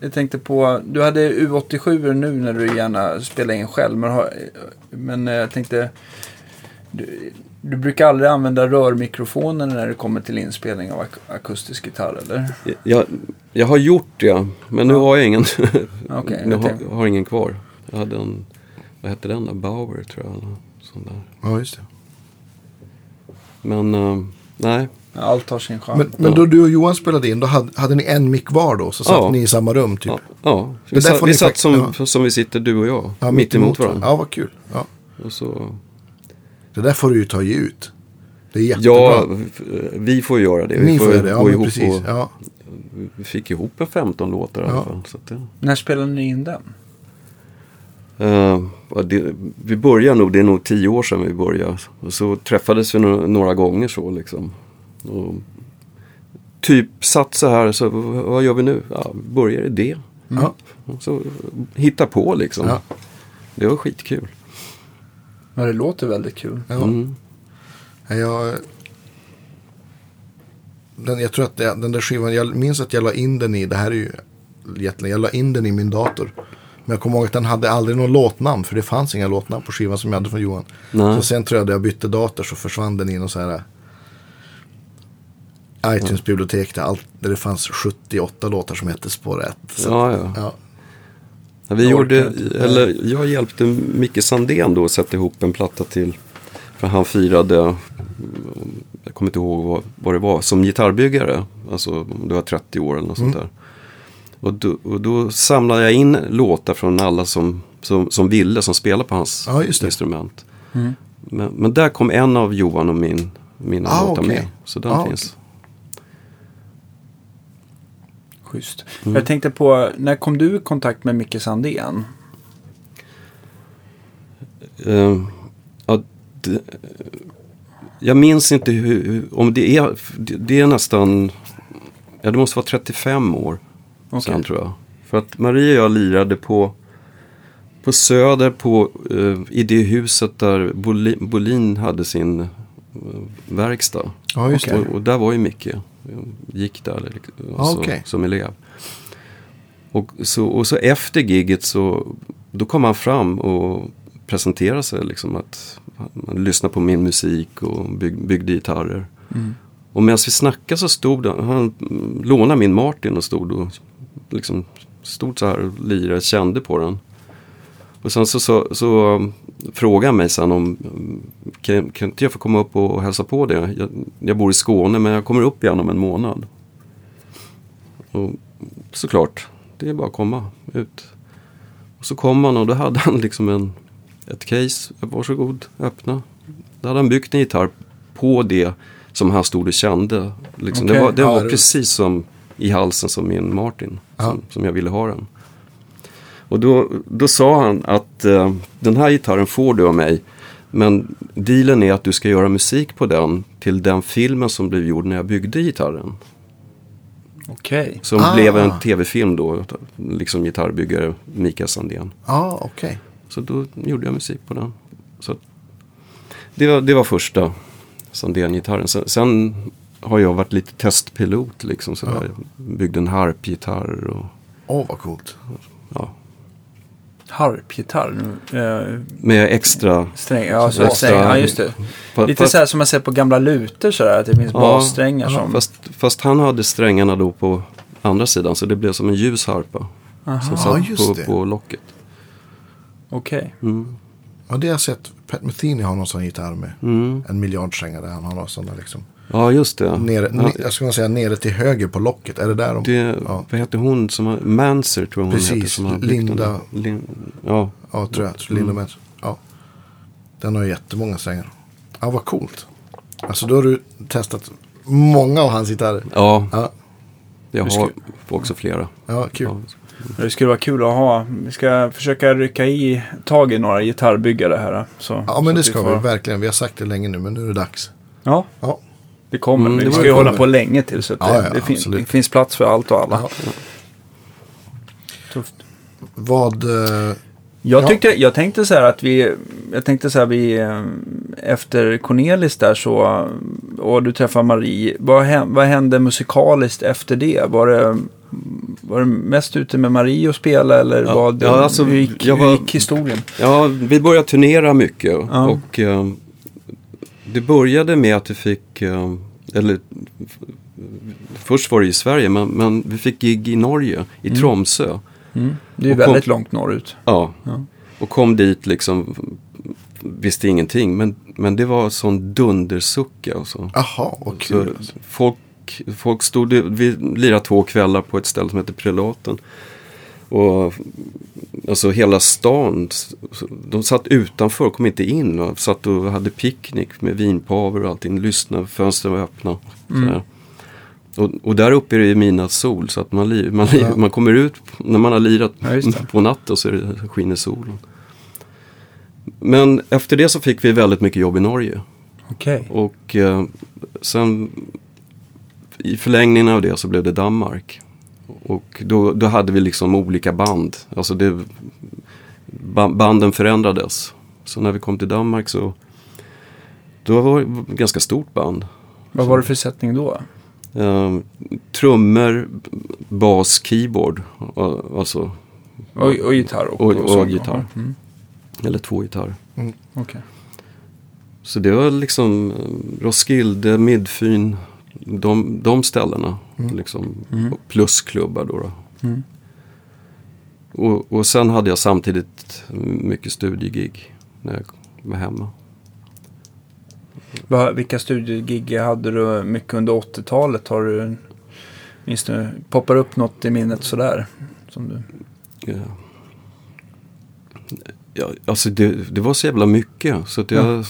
jag tänkte på, du hade U87 nu när du gärna spelar in själv. Men, har, men eh, jag tänkte, du, du brukar aldrig använda rörmikrofoner när det kommer till inspelning av ak- akustisk gitarr eller? jag, jag har gjort det, men nu har jag ingen. Okej, nu jag har, tänkte- har ingen kvar. Jag hade en, vad hette den då? Bauer tror jag. Sån där. Ja, just det. Men eh, nej, Allt har sin charm. Men, men då du och Johan spelade in, då hade, hade ni en mick var då? Så satt Ja. ni i samma rum typ? ja, ja. Det vi, där satt, får vi ni satt som, som vi sitter du och jag. Ja, mitt emot varandra. Ja, vad kul. Ja. Och så, Det där får du ju ta ge ut. Det är jättebra. ja, vi får göra det. Vi Ni får göra det, ja gå ihop precis. och, Ja. Vi fick ihop en 15 låtar i alla Ja. fall. Så att det, När spelade ni in den? Ja, det, vi började nog, det är nog tio år sedan vi började. Och så träffades vi några, några gånger så liksom. Och typ satt så här, så vad gör vi nu? Ja, vi börjar i det. Ja. Och Så hitta på liksom. Ja. Det var skitkul. Ja, det låter väldigt kul. Ja. Mm. Ja, Jag, den, jag tror att det, den där skivan, jag minns att jag la in den i, det här är ju jättelänge, jag la in den i min dator. Men jag kommer ihåg att den hade aldrig någon låtnamn, för det fanns inga låtnamn på skivan som jag hade från Johan. Nej. Så sen tror jag att jag bytte dator så försvann den i någon så här äh, iTunes-bibliotek där, allt, där det fanns 78 låtar som hette Spår 1. Så, Ja, ja. ja. Vi Jag gjorde, eller jag hjälpte Micke Sandén då att sätta ihop en platta till. För han firade, mm, jag kommer inte ihåg vad, vad det var, som gitarrbyggare. Alltså det var 30 år eller något sånt där. Och då, och då samlade jag in låtar från alla som, som, som ville, som spelade på hans Ja, instrument. Mm. Men, men där kom en av Johan och min, mina Ah, låtar okej. med. Så den Ah, finns. Schysst. Mm. Jag tänkte på, när kom du i kontakt med Micke Sandén? Eh, ja, det, jag minns inte hur, om det är, det, det är nästan, ja det måste vara 35 år Okej. sedan tror jag. För att Marie och jag lirade på, på Söder på, eh, i det huset där Bolin, Bolin hade sin eh, verkstad. ja. Och, och där var ju Micke. Gick där liksom, Ah, alltså, okej. som elev. Och så, och så efter gigget så då kom han fram och presenterade sig. Liksom att man lyssnade på min musik och bygg, byggde gitarrer. Mm. Och medan vi snackade så stod han, han lånade min Martin och stod och liksom stod så här och lirade, kände på den. Och sen så, så, så frågade mig sen om kan, kan inte jag få komma upp och hälsa på det? Jag, jag bor i Skåne men jag kommer upp igen om en månad. Och såklart, det är bara att komma ut. Och så kom han och då hade han liksom en, ett case, varsågod, öppna. Då hade han byggt en gitarr på det som han stod och kände. Liksom. Okej. Det var, det Ja, var det- precis som i halsen som min Martin. Ja. Som, som jag ville ha den. Och då, då sa han att eh, den här gitarren får du av mig. Men dealen är att du ska göra musik på den till den filmen som blev gjord när jag byggde gitarren. Okej. Som Ah. blev en tv-film då, liksom gitarrbyggare Mikael Sandén. Ja, okej. Så då gjorde jag musik på den. Så det, var, det var första Sandén-gitarren. Sen, sen har jag varit lite testpilot liksom sådär. Byggde en harpgitarr och Åh, vad coolt. ja. Harpgitarr. Eh, Med extra... sträng. Ja, så Extra- sträng. ja, just det. fa- Lite fast- så här som man ser på gamla lutor sådär. Att det finns Ja, bassträngar ja, som... Fast, fast han hade strängarna då på andra sidan så det blev som en ljus harpa. Aha, Som Ja, satt just på, det. på locket. Okej. Mm. Ja, det har jag sett. Pat Metheny har någon sån gitarr med. Mm. En där han har några sådana liksom. Ja, just det. Nere, Ja, jag skulle säga nere till höger på locket. Är det där de... det Ja. Vad heter hon som har... Manser tror jag hon Precis, heter. Som Linda. Lin, ja. Ja, tror jag. Mm. Linda Metz. Ja. Den har ju jättemånga strängar. Ja, vad coolt. Alltså då har du testat många av hans gitarrer. ja, Ja, jag har också flera. ja kul. Ja. Det skulle vara kul att ha. Vi ska försöka rycka i tag i några gitarrbyggare här. Så, Ja, men så det ska får- vi verkligen. Vi har sagt det länge nu, men nu är det dags. Ja, Ja, det kommer. Mm, det vi ska ju hålla på länge till. Så att Ja, det, ja, det, fin- absolut. det finns plats för allt och alla. Ja. Tufft. vad... eh, Jag, Ja. tyckte, jag tänkte så här att vi, jag tänkte så här vi, eh, efter Cornelis där så, och du träffar Marie, vad, hän- vad hände musikaliskt efter det? Var det, var det mest ute med Marie och spela eller Ja, vad, ja, alltså, hur, gick, jag hur var- gick historien? Ja, vi började turnera mycket. Ja. Och eh, det började med att vi fick, eh, eller först var det i Sverige, men, men vi fick gig i Norge, i Mm. Tromsö. Mm. Det är Och kom- väldigt långt norrut. Ja. Ja. Och kom dit liksom, visste ingenting. Men, men det var sån dundersucka och så. Jaha, vad så kul. alltså. folk, folk stod, vi lirade två kvällar på ett ställe som heter Prelaten. Och alltså hela stan, de satt utanför, kom inte in. Och satt och hade picknick med vinpaver och allting. Lyssnade, fönstren var öppna. Mm. Och, och där uppe är det ju mina sol så att man, li, man, li, Ja. man kommer ut när man har lirat Ja, på natten så är det, skiner solen. Men efter det så fick vi väldigt mycket jobb i Norge. Okej. Och eh, sen i förlängningen av det så blev det Danmark. Och då, då hade vi liksom olika band. Alltså det, ba- banden förändrades. Så när vi kom till Danmark så då var det ett ganska stort band. Vad var det för sättning då? Eh, trummor, bas, keyboard. Alltså, Och, och gitarr? Och, Och- och sång. gitarr. Mm. eller två gitarrer. Okej. Så det var liksom eh, Roskilde, Midfyn, de, de ställena. Liksom, Mm. Plus klubbar då. då. Mm. Och, och sen hade jag samtidigt mycket studiegig när jag var hemma. Vad- Vilka studiegig hade du mycket under 80-talet? Har du, minns du, poppar upp något i minnet sådär? Som du... Ja. Ja, alltså det, det var så jävla mycket så att jag, [LAUGHS]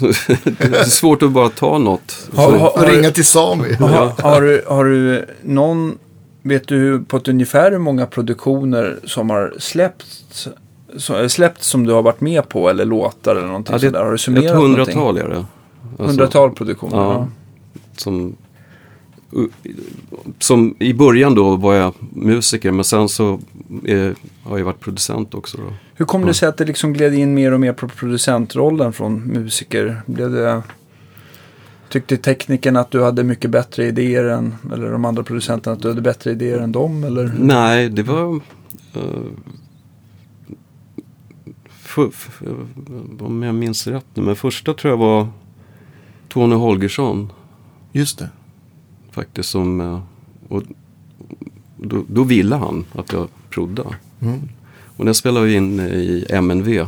det är svårt att bara ta något. Har- har- Och ringa till Sami. Har, har, du, har du någon, vet du på ett ungefär hur många produktioner som har släppts, så, släppts som du har varit med på eller låtar eller någonting Ja, det- sådär? Har du Ett summerat någonting? hundratal är det. Alltså, Hundratal produktioner? Ja. Ja. som, som i början då var jag musiker men sen så eh, har jag varit producent också. Då. Hur kom det sig att det liksom gled in mer och mer på producentrollen från musiker? Blev det, tyckte tekniken att du hade mycket bättre idéer än, eller de andra producenterna att du hade bättre idéer än dem? Eller? Nej, det var... eh, för, för, om jag minns rätt nu, men första tror jag var Tony Holgersson Just det. Faktiskt som... eh, Och då, då ville han att jag prodda. Mm. Och den spelade vi in i MNV i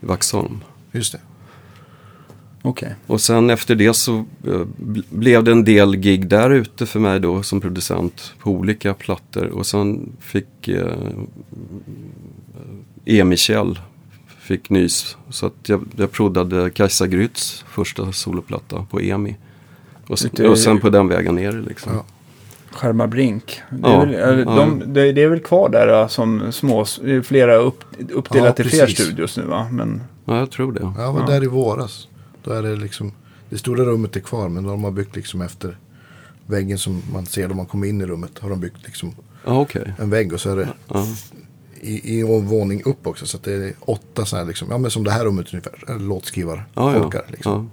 Vaxholm. Just det. Okej. Och sen efter det så eh, bl- blev det en del gig där ute för mig då som producent på olika plattor. Och sen fick eh, E-Michel fick nys. Så att jag, jag proddade Kajsa Grytz första soloplatta på EMI. Och, sen- Lite- och sen på den vägen ner liksom. Ja. Skärmar Brink. Det är, Ja, väl, ja. de, det, är väl kvar där då, som små, flera upp, uppdelat Ja, i fler studios nu va? Men Ja, jag tror det. Jag var Ja. där i våras. Då är det liksom, det stora rummet är kvar men de har byggt liksom efter väggen som man ser då man kommer in i rummet. Har de byggt liksom Ja, okej. en vägg och så är det Ja. i, i en våning upp också. Så att det är åtta sådana här liksom, ja men som det här rummet ungefär. eller Låtskrivar, Ja, ja. liksom.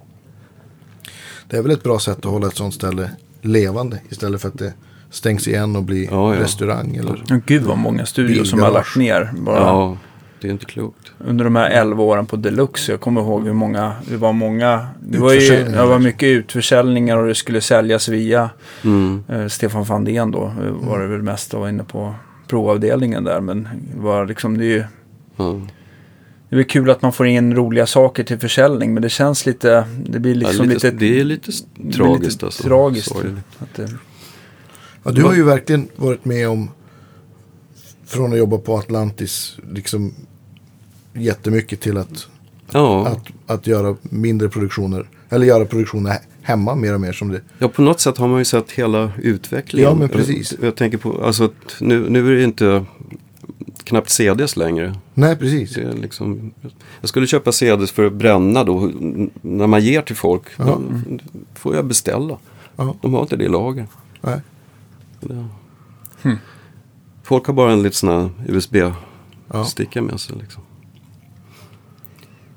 Det är väl ett bra sätt att hålla ett sånt ställe levande. Istället för att det stängs igen och blir Ja, ja. restaurang eller oh, gud vad många studios som har lagt ner. Bara. ja, det är inte klokt. under de här 11 åren på Deluxe. Jag kommer ihåg hur många, det var många, det var ju, det var mycket utförsäljningar och det skulle säljas via Mm. eh, Stefan Fandén då. eh, Var det väl mest och var inne på provavdelningen där. Men det var liksom, det är ju, Ja. Det är väl kul att man får in roliga saker till försäljning. Men det känns lite, det blir liksom ja, lite, lite, det är lite tragiskt lite alltså. tragiskt. Det, Ja, du har ju verkligen varit med om från att jobba på Atlantis liksom jättemycket till att, Ja. att, att göra mindre produktioner. Eller göra produktioner he- hemma mer och mer som det. ja, på något sätt har man ju sett hela utvecklingen. Ja, men precis. Jag, jag tänker på, alltså nu, nu är det inte knappt CDs längre. Nej, precis. Det är liksom, jag skulle köpa CDs för att bränna då, när man ger till folk. Ja. Då får jag beställa. Ja, De har inte det i lager. nej. Det- Hmm. Folk har bara en liten sån här Ja. USB-sticka med sig. Liksom.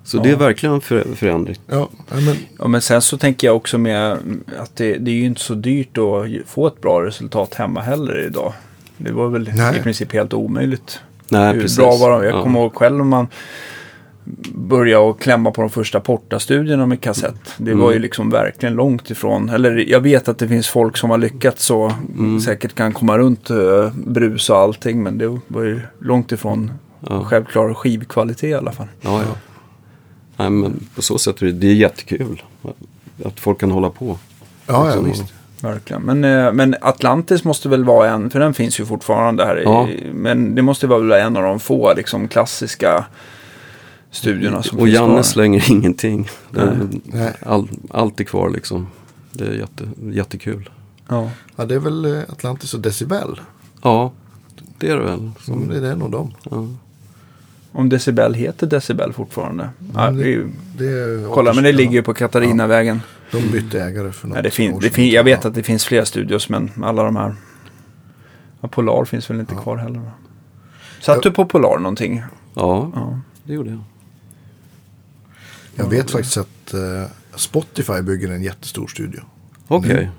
Så Ja. det är verkligen en för, förändring. Ja, men Ja, men sen så tänker jag också med att det, det är ju inte så dyrt att få ett bra resultat hemma heller idag. Det var väl Nej. i princip helt omöjligt. Nej, Hur precis. bra var de? Jag Ja. kommer ihåg själv när man började att klämma på de första portastudierna med kassett. Det var ju Mm. liksom verkligen långt ifrån. Eller jag vet att det finns folk som har lyckats så Mm. säkert kan komma runt uh, brus och allting. Men det var ju långt ifrån Ja. självklar skivkvalitet i alla fall. Ja, ja. Nej, men på så sätt är det, det är jättekul. Att folk kan hålla på. ja, ja Liksom. visst. Verkligen. Men, eh, men Atlantis måste väl vara en, för den finns ju fortfarande här. Ja. I, men det måste vara en av de få liksom, klassiska studierna som Och finns Janne kvar. slänger ingenting. Det är, Nej. all, allt är kvar liksom. Det är jätte, jättekul. Ja. Ja, det är väl eh, Atlantis och Decibel. Ja, det är det väl. Mm, det är nog de. Ja. Om Decibel heter Decibel fortfarande. Ja, det Det är kolla, men det ja, ligger ju på Katarinavägen. De bytte ägare för något Nej, det fin, år det fin, jag vet Ja. att det finns fler studios, men alla de här. Ja, Polar finns väl inte kvar heller. Va? Satt Ja. du på Polar någonting? ja, Ja. det gjorde jag. Jag vet faktiskt att eh, Spotify bygger en jättestor studio. Okej. Mm.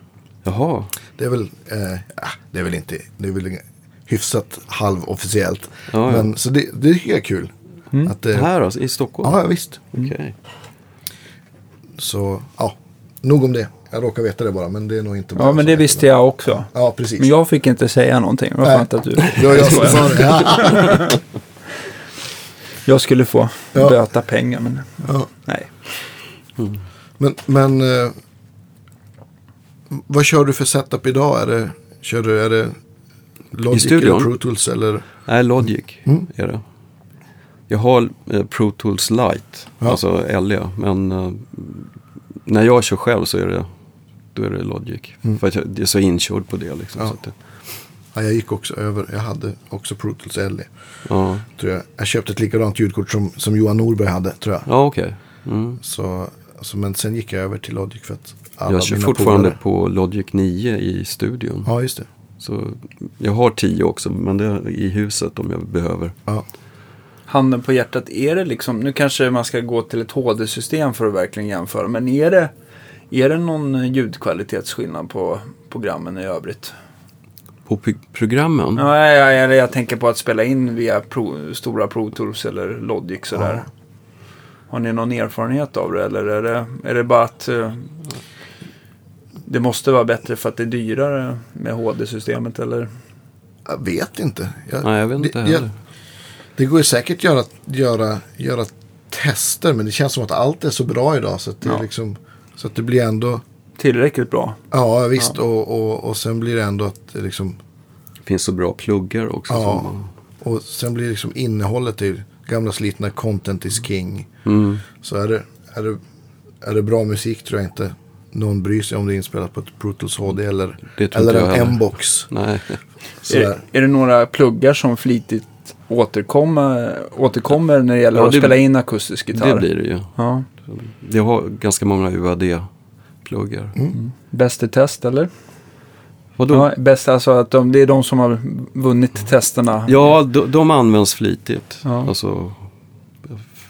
Jaha. Det är väl, eh, ja, det är väl inte, det är väl hyfsat halvofficiellt. Ja, ja. Men så det, det tycker jag är kul. Att det, Här alltså, i Stockholm? ja, visst. Okej. Så, ja, nog om det. Jag råkar veta det bara, men det är nog inte bara ja, men det visste jag också. Ja, precis. Men jag fick inte säga någonting. Vad skönt att du... [LAUGHS] Var jag som sa det. Ja. [LAUGHS] Jag skulle få Ja. böta pengar, men Ja. nej. Men, men eh, vad kör du för setup idag? Är det, kör du, är det Logic studion? eller Pro Tools eller? Nej, Logic Mm. är det. Jag har eh, Pro Tools Lite, Ja. alltså LE. Men eh, när jag kör själv så är det, då är det Logic. Mm. För att jag är så inkörd på det liksom. Ja. Så det, Ja, jag gick också över, jag hade också Pro Tools LE. ja, Tror jag. jag köpte ett likadant ljudkort som, som Johan Norberg hade, tror jag. ja okej. Mm. Så, så, men sen gick jag över till Logic för att alla Jag kör mina fortfarande polare- på Logic 9 i studion. Ja, just det. Så jag har 10 också, men det är i huset om jag behöver. Ja. Handen på hjärtat, är det liksom, nu kanske man ska gå till ett HD-system för att verkligen jämföra, men är det, är det någon ljudkvalitetsskillnad på programmen i övrigt? På pro- programmen? Ja, jag, jag, jag tänker på att spela in via pro, stora Pro Tools eller Logic sådär. Har ni någon erfarenhet av det eller är det, är det bara att eh, det måste vara bättre för att det är dyrare med HD-systemet eller? Jag vet inte. Jag, Nej, jag vet inte det, heller. Det går ju säkert göra, göra, göra tester. Men det känns som att allt är så bra idag. Så att det, Ja. liksom, så att det blir ändå. Tillräckligt bra. Ja visst. Och, och, och sen blir det ändå att det liksom. Det finns så bra pluggar också. Ja. Som, Och sen blir liksom innehållet i gamla slitna content is king. mm, Så är det, är det, är det bra musik tror jag inte någon bryr sig om det är inspelat på ett Pro Tools HD eller, eller en. M-box. nej. Är, är det några pluggar som flitigt återkommer, återkommer när det gäller Ja, att det- spela in akustisk gitarr? Det blir det ju. Ja. Jag har ganska många UAD-pluggar. Bäst i test eller? Vadå? Ja, bäst alltså att de, det är de som har vunnit testerna. Ja, de, de används flitigt. Ja. Alltså,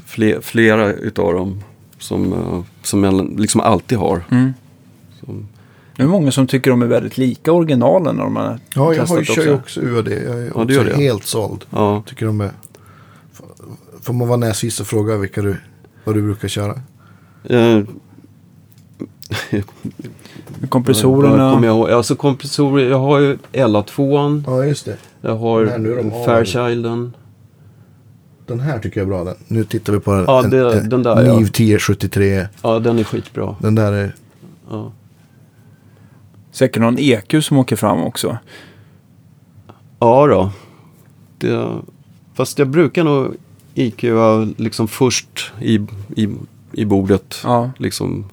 fler, flera utav dem som, eh, som jag liksom alltid har. Mm. Som, Det är många som tycker de är väldigt lika originalen när de har Ja, jag har ju, kör ju också. UAD. Jag är Ja, också det. helt såld. ja, Tycker de är... Får man vara näsvis och fråga vilka du, vad du brukar köra? eh, [LAUGHS] Kompressorerna. jag, ihåg? alltså kompressorer, jag har ju LA2, Ja, just det. jag har de. Fairchilden. Den här tycker jag är bra. Den. Nu tittar vi på den. Ja, det- en, den där, ja. NIV 1073. Ja, den är skitbra. Den där är... Ja. Säkert någon EQ som åker fram också. Ja då. Det, fast jag brukar nog IQa liksom först i, i, i bordet. Ja. Liksom.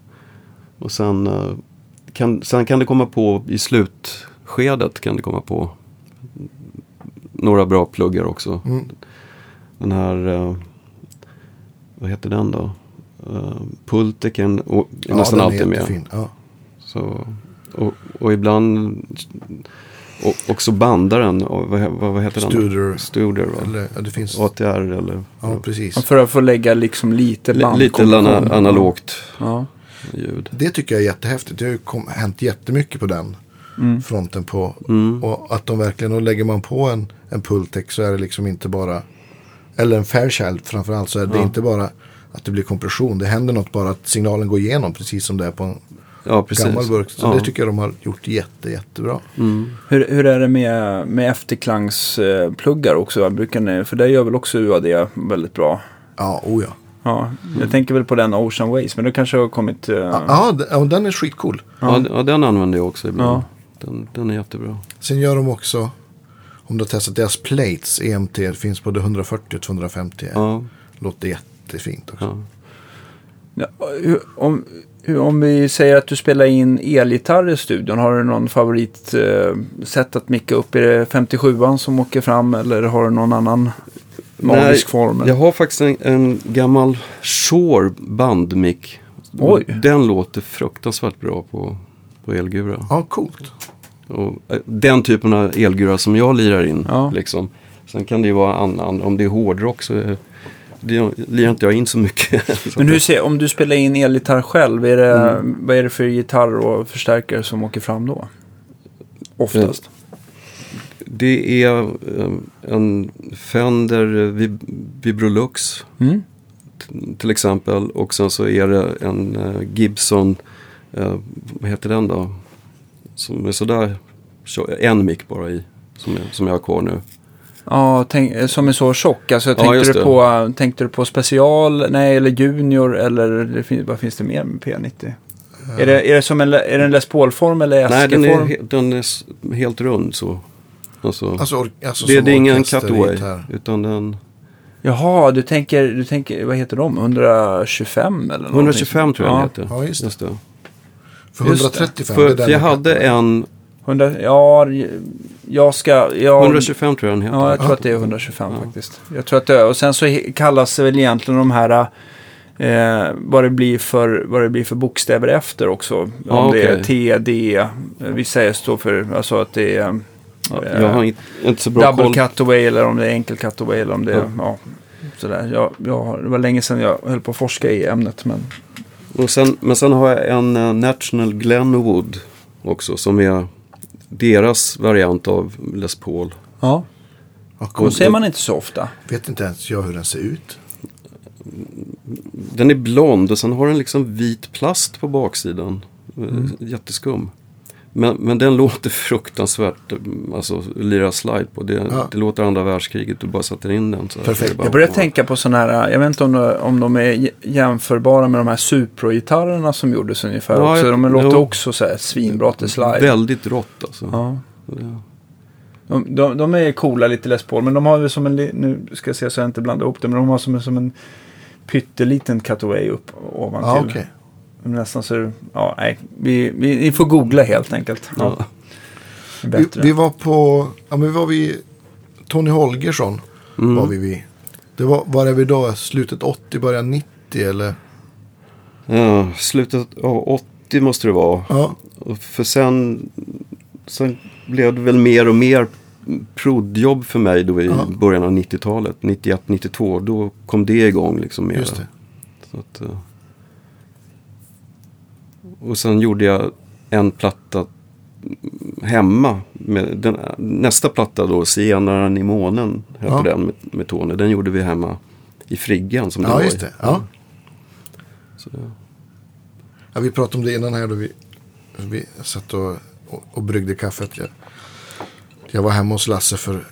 Och sen, eh, kan, sen kan det komma på i slutskedet kan det komma på några bra pluggar också. Mm. Den här, eh, vad heter den då? Uh, Pulteken och, är Ja, nästan den alltid är med. Ja. Så, och, och ibland och, också bandaren, och vad, vad, vad heter den? Studer. Studer va? Eller, ja, det finns... ATR eller Ja, precis. För att få lägga liksom lite Li- band. lite ana, analogt Ja. ljud. Det tycker jag är jättehäftigt. Det har ju kom, hänt jättemycket på den Mm. fronten. på Mm. Och att de verkligen, och lägger man på en, en Pultec så är det liksom inte bara, eller en Fairchild framförallt, så är det Ja. inte bara att det blir kompression. Det händer något bara att signalen går igenom precis som det är på en Ja, precis. gammal burk. Så ja. det tycker jag de har gjort jätte, jättebra. mm. Hur, hur är det med, med efterklangspluggar också? Brukar ni, för det gör väl också UAD väldigt bra? Ja, oh ja. Ja, jag tänker väl på den Ocean Ways, men det kanske har kommit... eh, Ja, ja, den är skitcool. Ja. ja, den använder jag också ibland. Ja. Den, den är jättebra. Sen gör de också, om du har testat deras plates, EMT, finns både 140 och 250. Ja, Låter jättefint också. ja. Ja, om, om vi säger att du spelar in elgitarr i studion, har du någon favorit eh, sätt att micka upp? Är det 57an som åker fram eller har du någon annan magisk form? Jag har faktiskt en, en gammal Shure bandmick. Oj. Den låter fruktansvärt bra på, på elgura. Ja, coolt. Och, eh, den typen av elgura som jag lirar in. Ja. Liksom. Sen kan det ju vara annan, om det är hårdrock så eh, det lirar inte jag in så mycket. [LAUGHS] Men hur ser, om du spelar in elgitarr själv, är det, Mm. vad är det för gitarr och förstärkare som åker fram då? Oftast. Det är eh, en Fender Vib- Vibrolux Mm. till exempel. Och sen så är det en eh, Gibson, eh, vad heter den då? Som är sådär, en mick bara i. Som, jag- som jag har kvar nu. Ja, tänk, som är så tjock. Alltså, Ja, tänkte, just du på, tänkte du på special, nej, eller junior, eller det fin, vad finns det mer med P90? Är, det, är det som en, är det en Les Paul-form eller Nej, den är, den är helt rund så. Alltså, Alltså, alltså det, det är ingen cutaway. Utan den, Jaha, du tänker, du tänker, vad heter de? 125 eller någonting? 125 tror jag ja. den heter. Ja, just det. Just det. För Just det. 135, För, jag hade en, 100, ja, jag ska... Jag, 125 tror jag den heter. Ja, jag tror att det är 125 faktiskt. Jag tror att det är, och sen så kallas det väl egentligen de här, eh, vad, det blir för, vad det blir för bokstäver efter också. Ja, Om det är. T, D, eh, vissa är står för, alltså att det är Ja, eh, jag har inte, inte så bra double koll. cutaway eller om det är enkel cutaway eller om det är, Ja. ja. sådär. Jag, jag, det var länge sedan jag höll på att forska i ämnet, men Och sen, men sen har jag en eh, National Glenwood också som är deras variant av Les Paul. Ja, och ser man inte så ofta. vet inte ens jag hur den ser ut. Den är blond och sen har den liksom vit plast på baksidan. Mm. Jätteskum. Men, men den [LAUGHS] låter fruktansvärt, alltså lira slide på. Det, Ja. det låter andra världskriget, du bara sätter in den. Så Perfekt. bara- Jag börjar tänka på sådana här, jag vet inte om de, om de är jämförbara med de här Supro-gitarrerna som gjordes ungefär Ja, också. jag- De låter jo. också så här svinbra till slide. Väldigt rått alltså. Ja. Det- De, de, de är coola lite Les Paul, men de har väl som en, nu ska jag se så jag inte blandar ihop det, men de har som, en- som en pytteliten cutaway upp ovantill. Ja, okej. Nästan så, ja nej, vi, vi, ni får googla helt enkelt. Ja. Vi, vi var på, ja men vi var vid Tony Holgersson. Mm. Var vi vid. Det var, var är vi då? Slutet 80, början 90 eller? Ja, slutet av 80 måste det vara. Ja, Och För sen, sen blev det väl mer och mer proddjobb för mig då i Ja. början av 90-talet. 91, 92. Då kom det igång liksom mer. just det. Så att, eh, och sen gjorde jag en platta hemma. Med den, nästa platta då, Zigenaren i månen, hette Ja. den med, med Tony. Den gjorde vi hemma i Friggan som det Ja, var just det. Ja. Så, Ja, vi pratade om det innan här då vi, vi satt och, och, och bryggde kaffet. Jag, jag var hemma hos Lasse för,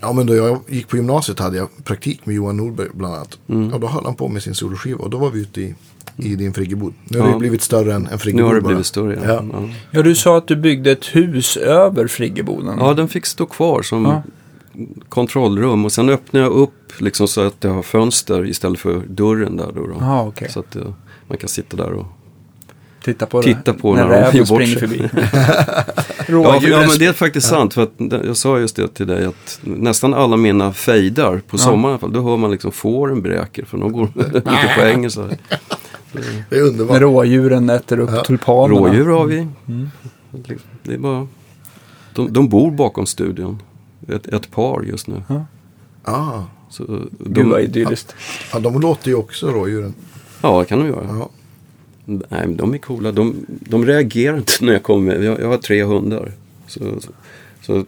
ja men då jag gick på gymnasiet hade jag praktik med Johan Norberg bland annat. Mm. Och då höll han på med sin soloskiva och då var vi ute i, i din friggebod. Nu har Ja. det blivit större än en nu friggebod har det blivit större. Ja. Ja. Ja. Ja, du sa att du byggde ett hus över friggeboden. Ja, den fick stå kvar som Ja. kontrollrum. Och sen öppnade jag upp liksom så att det har fönster istället för dörren där. Då, då. Jaha, okej. Så att eh, man kan sitta där och... Titta på Titta på när när de räven gör bort springer sig. förbi. [LAUGHS] [LAUGHS] Ja, ja, men det är faktiskt sant. För att jag sa just det till dig att nästan alla mina fejdar på Ja. sommaren i alla fall. Då hör man liksom fåren bräker för de går [LAUGHS] lite på engelska. Det är underbart. När rådjuren äter upp Ja. tulpanerna. Rådjur har vi. Mm. Det är bara... De, de bor bakom studion. Ett, ett par just nu. Ah. Så Gud vad de, idylliskt. Ja, de låter ju också rådjuren. ja, det kan de göra. Ja. Nej, men de är coola. De, de reagerar inte när jag kommer. Jag, jag har tre hundar. Så, så, så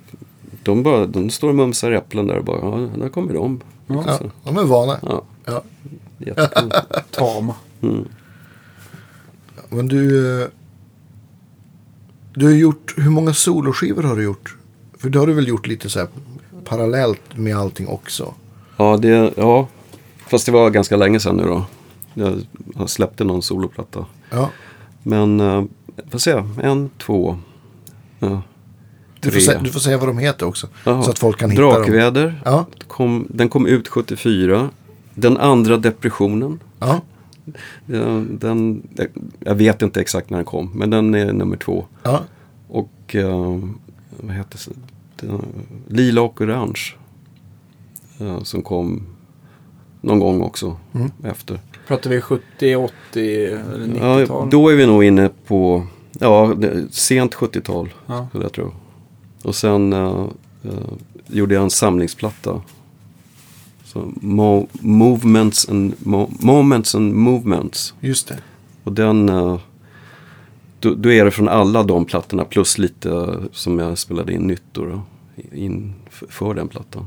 de, bara, de står och mumsar äpplen där och bara, ja, där kommer de. Ja. Ja, de är vana. ja, Ja. jättekul. Tama. Mm. Men du, eh, du har gjort, hur många soloskivor har du gjort? För det har du väl gjort lite så här parallellt med allting också? Ja, det, ja, fast det var ganska länge sedan nu då. Jag släppte någon soloplatta. Ja. Men, uh, får se, en, två, ja, Du, får säga, du får säga vad de heter också. Jaha. Så att folk kan hitta dem. Drakväder, Ja. kom, den kom ut 74. Den andra depressionen. Ja. Den, den, jag vet inte exakt när den kom, men den är nummer två. Ja. Och eh, vad heter det? Lila och orange. eh, som kom någon gång också Mm. efter. Pratar vi 70, 80 eller 90-tal? Ja, då är vi nog inne på ja, sent 70-tal. Ja. Skulle jag tro. Och sen eh, eh, gjorde jag en samlingsplatta. Så, mo movements and mo Moments and Movements. Just det. Och den, eh, då, då är det från alla de plattorna plus lite eh, som jag spelade in nytt då, då in f- för den plattan.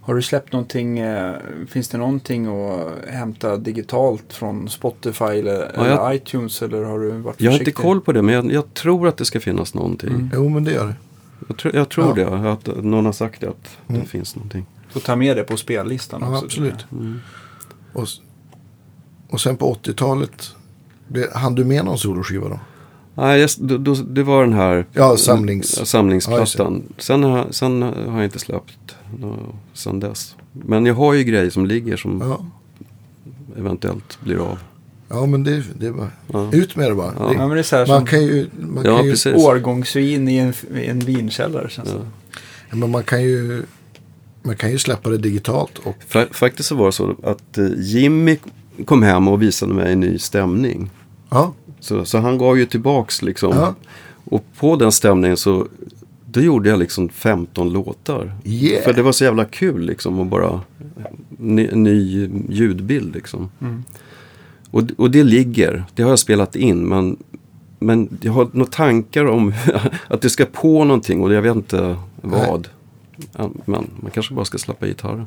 Har du släppt någonting, eh, finns det någonting att hämta digitalt från Spotify eller, Ja, jag- iTunes? Eller har du varit Jag har inte försiktig? koll på det men jag, jag tror att det ska finnas någonting. Mm. Jo, men det gör det. Jag, tror- jag tror Ja. det, att någon har sagt det, att Mm. det finns någonting. Får ta med det på spellistan Ja, också. absolut. Mm. Och, och sen på 80-talet, det- hann du med någon soloskiva då? Nej, jag, då, då, det var den här Ja, samlings- samlingsplattan. Ja, sen, har, sen har jag inte släppt sen dess. Men jag har ju grejer som ligger som Ja, eventuellt blir av. ja men det, det är bara, Ja. ut med det bara. Ja. jag. Ja, Det, men det är så här man som kan ju, man Ja, kan ju, årgångsvin i en, i en vinkällare. Känns Ja. det. ja, men man kan ju, man kan ju släppa det digitalt och Fa- Faktiskt så var det så att eh, Jimmy kom hem och visade mig en ny stämning. ja, Så, så han gav ju tillbaks liksom. Ja. Och på den stämningen så då gjorde jag liksom 15 låtar. Yeah. För det var så jävla kul liksom att bara ny, ny ljudbild liksom. Mm. Och, och det ligger, det har jag spelat in men, men jag har några tankar om [LAUGHS] att det ska på någonting och jag vet inte vad. Men man kanske bara ska släppa gitarren.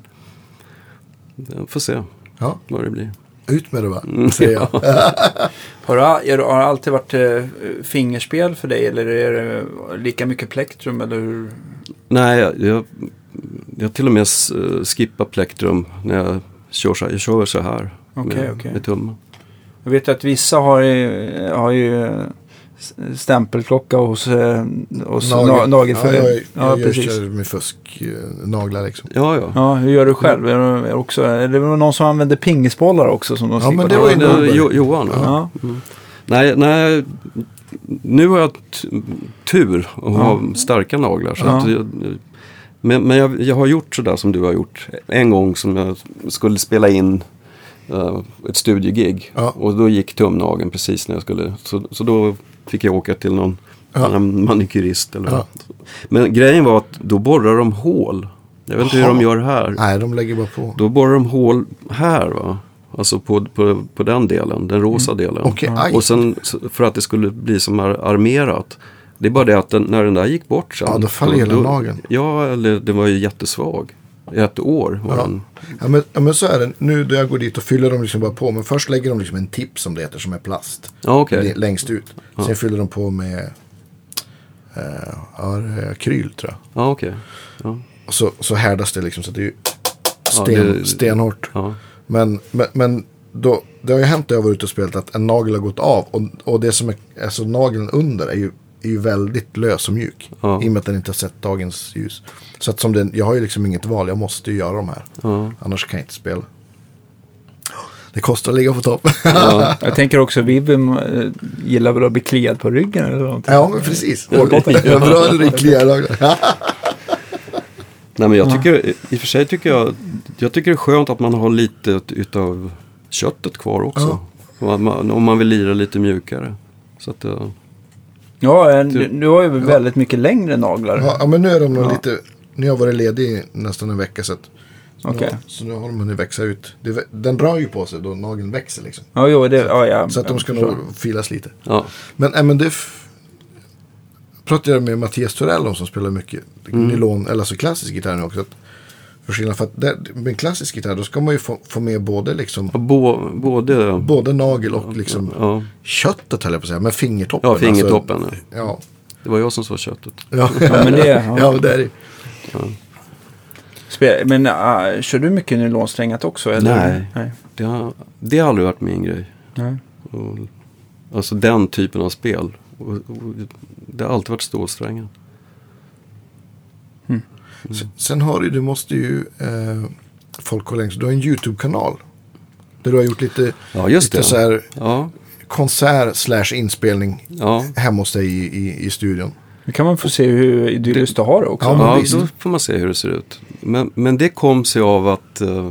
Jag får se Ja, vad det blir. ut med det va? Mm, [LAUGHS] säger jag. [LAUGHS] Har det, har det alltid varit eh, fingerspel för dig eller är det lika mycket plektrum eller hur? Nej, jag, jag, jag till och med uh, skippar plektrum när jag kör så här, jag kör så här Okej, med, okej. med tummen. Jag vet att vissa har, har ju eh, stämpelklocka hos, eh, hos Nagel. na, nagelfärg. Ja, jag, jag, Ja, jag precis. kör med fusknaglar liksom. Ja, ja. Ja, hur gör du själv? Är det, också, är det någon som använder pingisbollar också? Som de Ja, men det var ju Ja. Jo, Johan. Ja. Ja. Nej, nej, nu har jag tur att ha starka naglar. Så Ja. att jag, men men jag, jag har gjort sådär som du har gjort. En gång som jag skulle spela in eh, ett studiegig. Ja. Och då gick tumnageln precis när jag skulle. Så, så då fick jag åka till någon Ja. manikyrist. Eller Ja. Men grejen var att då borrar de hål. Jag vet inte hur Jaha. de gör här. Nej, de lägger bara på. Då borrar de hål här va. Alltså på, på, på den delen, den rosa delen. Mm. Okej, aj. Och sen för att det skulle bli som ar- armerat. Det är bara det att den, när den där gick bort sen. Ja, då faller hela nageln. Ja, eller den var ju jättesvag. Ett år Ja. Ja men, ja men så är det. Nu när jag går dit och fyller de liksom bara på. Men först lägger de liksom en tipp som det heter som är plast. Ja. Det- Längst ut. Sen fyller de på med eh, ja, akryl tror jag. Ja, okej. Ja. Och så, så härdas det liksom så det är ju Ja, sten, det- stenhårt. Ja. Men, men, men då, det har ju hänt när jag var ute och spelat att en nagel har gått av. Och, och det som är, alltså nageln under är ju, är ju väldigt lös och mjuk. Ja. I och med att den inte har sett dagens ljus. Så att som den, jag har ju liksom inget val, jag måste ju göra de här. Ja. Annars kan jag inte spela. Det kostar att ligga på topp. [LAUGHS] Jag tänker också Vivim eh, gillar väl att bli kliad på ryggen eller någonting. ja, men precis. Bra när det kliar. Nej, men jag tycker, i och för sig tycker jag, jag tycker det är skönt att man har lite utav köttet kvar också. Om, man, om man vill lira lite mjukare. Så att, eh, Ja, en, du, du har ju väldigt mycket längre naglar. Ja, men nu är de nog Ja. lite... Nu har jag varit ledig i nästan en vecka så att... Så, Okej. nu, så nu har de hunnit växa ut. Det, den drar ju på sig då nageln växer liksom. Ja, jo, det, ja, ja, Så att de ska nog filas lite. ja. Men, äh, men det... Pratade jag med Mattias Torell om som spelar mycket nylon, eller alltså klassisk gitarr nu också. Att, för skillnad för att det, med en klassisk gitarr då ska man ju få, få med både liksom Bo, både... både nagel och liksom Ja, köttet höll jag på att säga. Men fingertoppen. ja fingertoppen. Alltså, ja. Det var jag som sa köttet. Ja. [LAUGHS] Ja, men det... Ja. ja, det är det. Spe- Men äh, kör du mycket nylonsträngat också? Eller? Nej. Nej. Det har, det har aldrig varit min grej. Nej. Och, alltså den typen av spel. Och, och, det har alltid varit stålsträngar. Sen, sen har du, du måste ju, eh, folk har längst, du har en YouTube-kanal. Där du har gjort lite, Ja, just lite det. så här Ja, konsert slash inspelning ja. hemma hos dig i, i, i studion. Nu kan man få se hur idylliskt du har det också. Ja, ja då får man se hur det ser ut. Men, men det kom sig av att eh,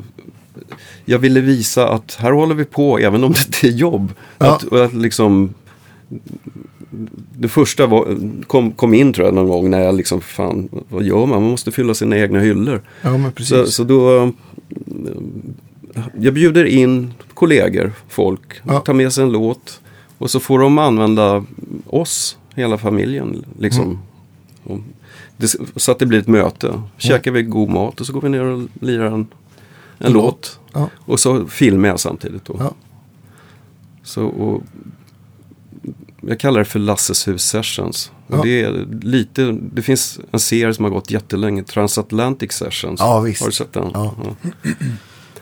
jag ville visa att här håller vi på även om det inte är jobb. Ja. Att, och att liksom, det första var, kom, kom in tror jag någon gång när jag liksom, fan, vad gör man? Man måste fylla sina egna hyllor. Ja, men precis. Så, så då, eh, jag bjuder in kollegor, folk, Ja. tar med sig en låt och så får de använda oss, hela familjen. Liksom. Mm. Det, så att det blir ett möte. Käkar vi god mat och så går vi ner och lirar en, en En låt. Ja. Och så filmar jag samtidigt. Då. Ja. Så, och, jag kallar det för Lasses hus sessions. Ja. Och det, är lite, det finns en serie som har gått jättelänge, Transatlantic sessions. Ja, visst. Har du sett den? Ja.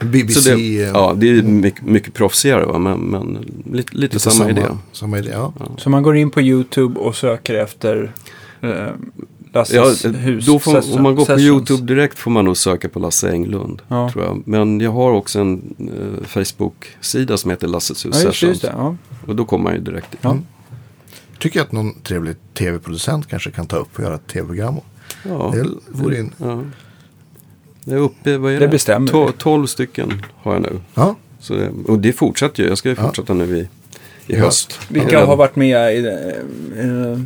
BBC. Så det, eh, ja, det är mycket, mycket proffsigare va? men, men lite, lite, lite samma, idé. Samma idé, ja. Så man går in på YouTube och söker efter eh, Ja, Lasses hus. då får, session- om man går på. YouTube direkt får man nog söka på Lasse Englund. Ja. Tror jag. Men jag har också en eh, Facebook-sida som heter Lasses hus Ja, just, just det. Ja. Och då kommer man ju direkt dit. Ja. Tycker jag att någon trevlig tv-producent kanske kan ta upp och göra ett tv-program. Ja. Det vore in. Ja. Jag är uppe, vad är Det det? bestämmer To- vi. 12 stycken har jag nu. Ja, Så det, och det fortsätter ju. Jag ska ju Ja. fortsätta nu i, i Ja. höst. Vilka Eh, har varit med i det? Eh,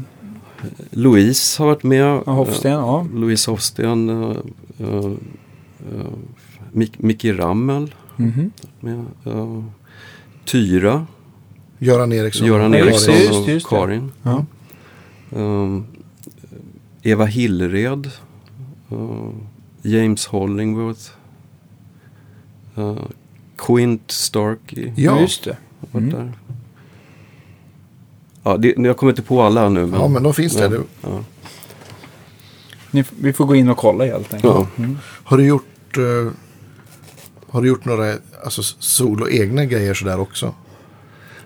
Louise har varit med. ja, Hofsten? Ja. Eh, Louise Hofsten. Uh, uh, Mick, Micke Rammel. Mhm. Med, eh, Tyra. Göran Eriksson. Göran Ja, Karin. just Eriksson just och. Karin. Ja. Um, Eva Hillered. uh, James Hollingworth. Uh, Quint Starkey. Ja. Just det. Mm. där. Ja, det, jag kommer inte på alla nu. Men, Ja, men de finns där. Ja, ja. Ni, vi får gå in och kolla helt enkelt. Ja. Mm. Har du gjort, eh, har du gjort några alltså, solo egna grejer sådär också?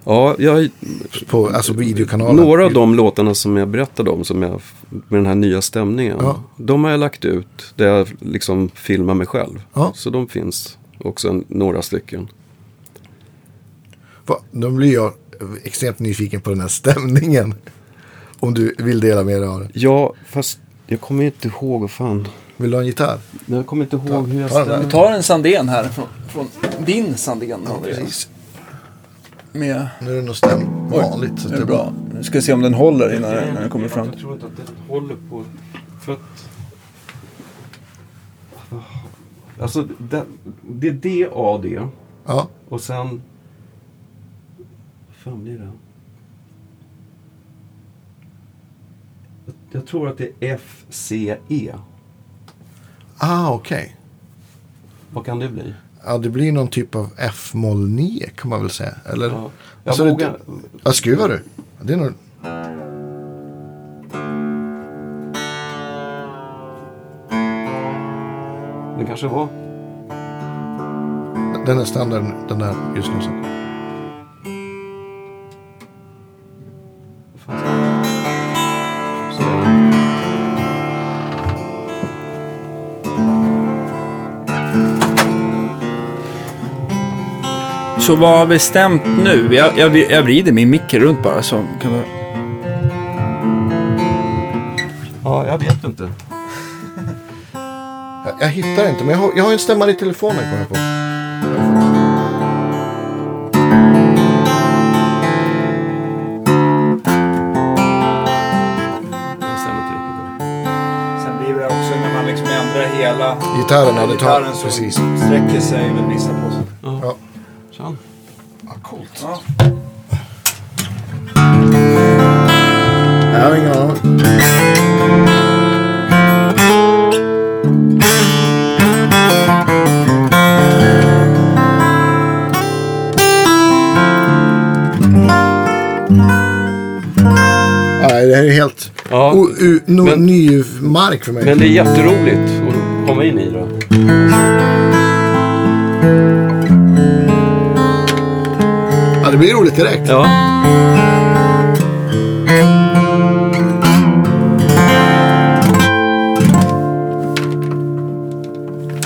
Ja, jag, På alltså videokanalen? några av de låtarna som jag berättade om som jag, med den här nya stämningen. Ja. De har jag lagt ut där jag liksom filmar mig själv. Ja. Så de finns också en, några stycken. Va, då blir jag extremt nyfiken på den här stämningen. Om du vill dela med dig av det. Ja, fast jag kommer inte ihåg vad fan. Vill du ha en gitarr? Jag kommer inte ihåg hur jag ta den där. stämmer. Vi tar en Sandén här från, från din Sandén. Andreas. Precis. Med, Nu är det nog stäm vanligt. Så det är bra. Nu ska vi se om den håller innan den, den kommer fram. Jag tror inte att det håller på. För att... Alltså, det, det är D, A, D. Ja, Och sen... Vad fan blir det? Jag- tror att det är F, C, E. ah, okej. Vad kan det bli? Ja, det blir någon typ av F-moll 9 kan man väl säga. Eller? Ja. Jag Alltså, det- vågar... Ja, skruvar du? Det är nog... Det kanske var... Den är standard, den där just nu. Så vad har vi stämt nu? Jag, jag, jag vrider min mick runt bara så kan du... Ja, jag vet inte. [LAUGHS] Jag, jag hittar inte, men jag har, jag har en stämmare i telefonen kommer jag på. Sen blir det också när man liksom ändrar hela Gitarren, ja, det tar... gitarren så Precis. sträcker sig väl vissa på sig. Ja, o, u, no, men- ny mark för mig. men det är jätteroligt att komma in i det. Ja, det blir roligt direkt. Ja.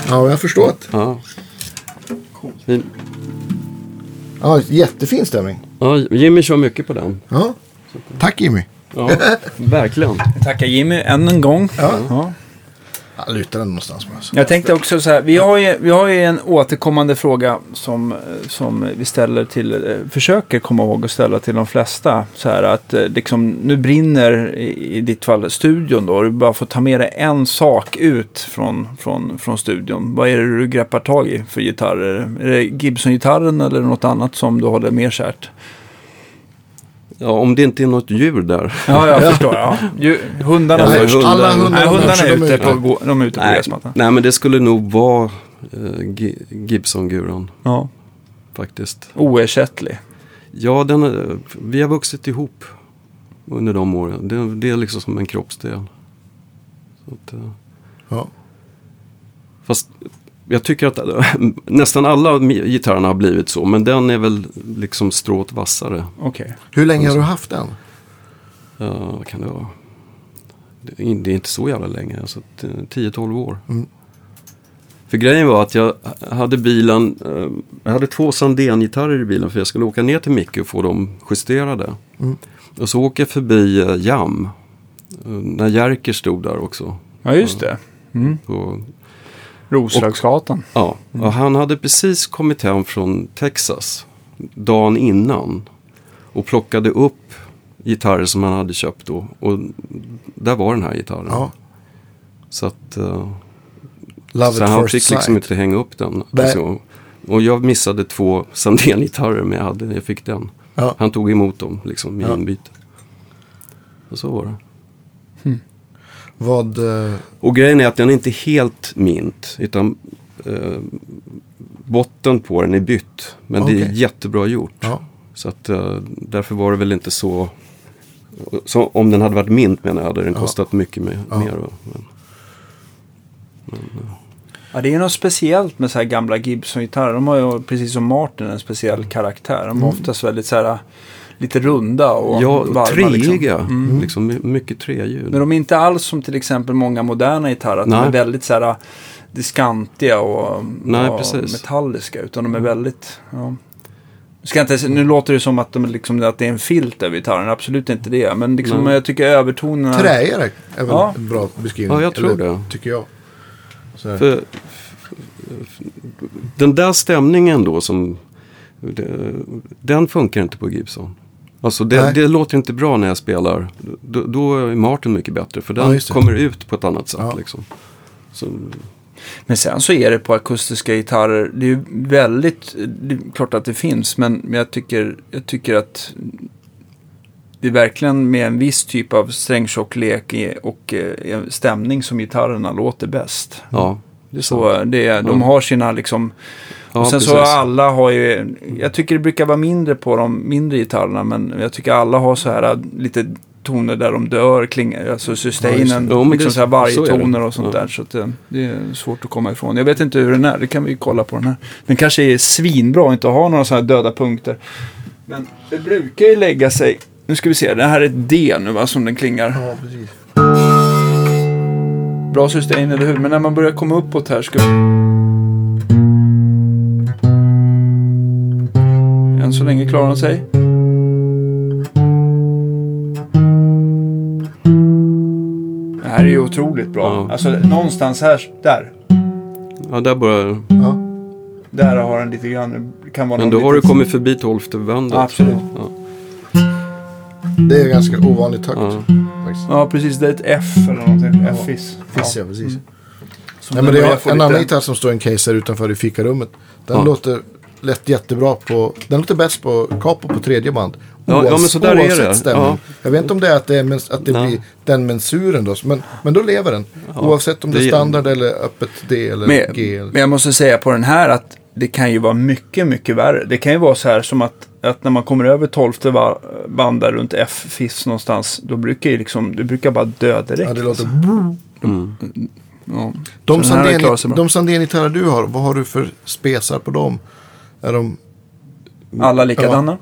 Ja, jag har förstått. Ja. Ja, jättefin stämning. ja. Jimmy kör mycket på den. Ja. Tack Jimmy. Ja, [LAUGHS] verkligen. Tackar Jimmy än en gång. Ja. Ja. Jag lutar den någonstans. Jag tänkte också så här, vi har ju, vi har ju en återkommande fråga som, som vi ställer till, eh, försöker komma ihåg att ställa till de flesta. Så här att eh, liksom, nu brinner i, i ditt fall studion då, du bara får ta med dig en sak ut från, från, från studion. Vad är det du greppar tag i för gitarrer? Är det Gibson-gitarren eller något annat som du håller mer kärt? Ja, om det inte är något djur där. Ja, jag [LAUGHS] förstår. Ja. Ju, hundarna Ja, först. hundar. Alla hundar Nej, hundarna är ute på, de är ute på Nej, gräsmattan. nej, men det skulle nog vara uh, Gibson-guran Ja. faktiskt. Oersättlig. Ja, den, är- vi har vuxit ihop under de åren. Det, det är liksom som en kroppsdel. Så att, eh, Ja. Fast jag tycker att eh, nästan alla gitarrerna har blivit så. Men den är väl liksom strået vassare. Okej. Hur länge har du haft den? Ja, vad kan det vara? Det är, inte så jävla länge. Alltså, t- 10-12 år. Mm. För grejen var att jag hade bilen, eh, jag hade två Sandén-gitarrer i bilen för jag skulle åka ner till Micke och få dem justerade. Mm. Och så åker jag förbi eh, Jam. När Jerker stod där också. Ja, just det. Mm. Och, Roslagsgatan. ja, och han hade precis kommit hem från Texas dagen innan. Och plockade upp gitarrer som han hade köpt då. Och där var den här gitarren. Ja. Så att... eh, Love så han fick sight. liksom inte hänga upp den. Alltså, och jag missade två Sandén-gitarrer men jag, hade, jag fick den. Ja. Han tog emot dem liksom i Ja. inbyte. Och så var det. Vad... eh, Och grejen är att den är inte helt mint. Utan eh, botten på den är bytt. Men det är jättebra gjort. Ja. Så att eh, därför var det väl inte så. så om den hade varit mint menar jag hade den Ja. kostat mycket mer. Ja. mer va? men, Ja, det är något speciellt med så här gamla Gibson-gitarrer. De har ju precis som Martin en speciell karaktär. De är oftast väldigt så här lite runda och ja, varma. treiga. Liksom. Liksom. my- mycket treljud. Men de är inte alls som till exempel många moderna gitarrer. Att de är väldigt så här diskantiga och, Nej, och metalliska. Utan de är väldigt... Ja. Ska inte, nu låter det som att, de är liksom, att det är en filt över gitarren. Absolut inte det. Men liksom, Nej. jag tycker övertonerna... Träigare är väl Ja. en bra beskrivning. Ja, jag tror Eller, det. Tycker jag. Så här. För, den där stämningen då som... det- Den funkar inte på Gibson. Alltså det, det låter inte bra när jag spelar. Då, då är Martin mycket bättre. För Ja, den det. kommer ut på ett annat sätt. Ja. Liksom. Så, Men sen så är det på akustiska gitarrer, det är ju väldigt, det är klart att det finns, men jag tycker, jag tycker att det är verkligen med en viss typ av strängtjocklek i- och eh, stämning som gitarrerna låter bäst. ja, det är Så sant. det, är- de Ja. har sina liksom, Ja, och sen så precis. alla har ju, jag tycker det brukar vara mindre på de mindre gitarrerna, men jag tycker alla har så här äh, lite toner där de dör, klingar, alltså sustainen, Ja, liksom så här så vargtoner och sånt Ja. där. Så att det, det är svårt att komma ifrån. Jag vet inte hur den är, det kan vi ju kolla på den här. Den kanske är svinbra att inte ha några sådana här döda punkter. Men det brukar ju lägga sig, nu ska vi se, det här är ett D nu va, som den klingar. Ja, precis. Bra sustain, eller hur? Men när man börjar komma uppåt här ska Klarar den sig. Det här är ju otroligt bra. Ja. Alltså någonstans här, där. Ja, där börjar Ja. Där har den lite grann, kan vara Men då har du kommit förbi tolfte bandet. Absolut. Ja. Det är ganska ovanligt högt. Ja. Ja, precis. Det är ett F eller någonting. Ja. F-is. Fiss, ja, precis. Så Nej, men det är en lite- annan gitarr som står i en case här utanför i fikarummet. Den Ja. låter lätt jättebra på, den låter bäst på capo på tredje band. Ja, ja, men så där är oavsett det. stämning. Ja. Jag vet inte om det är att det, är, mens- att det blir den mensuren då. Men, men då lever den. oavsett om det är standard eller öppet D eller Men, G. Eller... men jag måste säga på den här att det kan ju vara mycket, mycket värre. Det kan ju vara så här som att, att när man kommer över tolfte band där runt F-fiss någonstans, då brukar ju liksom, det brukar bara dö direkt. Ja, det låter... Mm. Ja. De de Sandén-gitarrer du har, vad har du för spesar på dem? Är de... Alla likadana?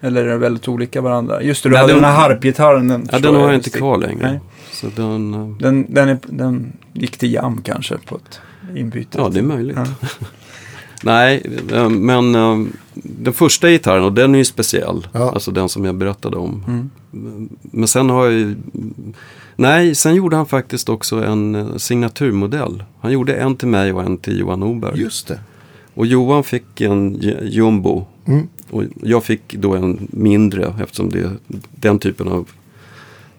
Eller är de väldigt olika varandra? Just det, du Nej, hade den- här harpgitarren. Den, Ja, den har jag inte kvar längre. Nej. Så den, eh, Den, den, är, den gick till jam kanske på ett inbyte. ja, det är möjligt. Ja. [LAUGHS] Nej, eh, men eh, den första gitarren, och den är ju speciell. Ja. Alltså den som jag berättade om. Mm. Men sen har jag ju... Nej, sen gjorde han faktiskt också en signaturmodell. Han gjorde en till mig och en till Johan Oberg. Just det. Och Johan fick en jumbo. Mm. Och jag fick då en mindre eftersom det är den typen av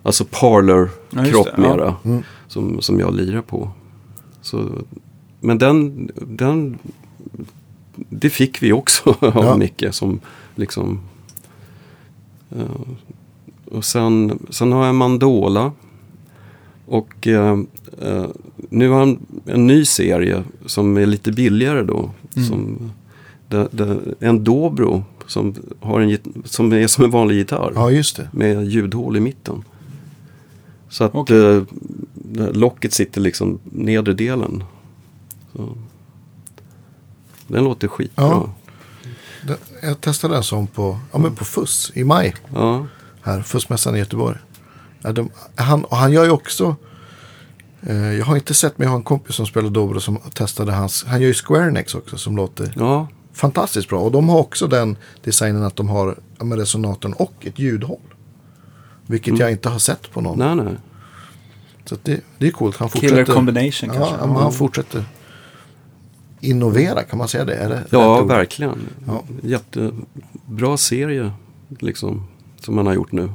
Alltså Ja, parlor-kropp ja. mera. Mm. Som, som jag lirar på. Så, men den, den Det fick vi också [LAUGHS] av Ja. Micke som liksom eh, Och sen, sen har jag Mandola. Och eh, eh, nu har han en ny serie som är lite billigare då. Mm. Som, det, det, en Dobro som, har en, som är som en vanlig gitarr. Ja, just det. Med ljudhål i mitten. Så att Okej. eh, locket sitter liksom nedre delen. Så. Den låter skitbra. Ja. Den- Jag testade en sån på, ja, men på FUS i maj. Ja. här, FUS-mässan i Göteborg. Ja, de, han, och han gör ju också, jag har inte sett men jag har en kompis som spelar dobro som testade hans, han gör ju Square Necks också som låter ja, fantastiskt bra. Och de har också den designen att de har med resonatorn och ett ljudhåll. Vilket jag inte har sett på någon. nej nej. Så det, det är coolt. Han Killer fortsätter, combination ja, kanske. ja, han fortsätter innovera, kan man säga det? Är det Ja, verkligen. Ja. Jättebra serie liksom. Som han har gjort nu.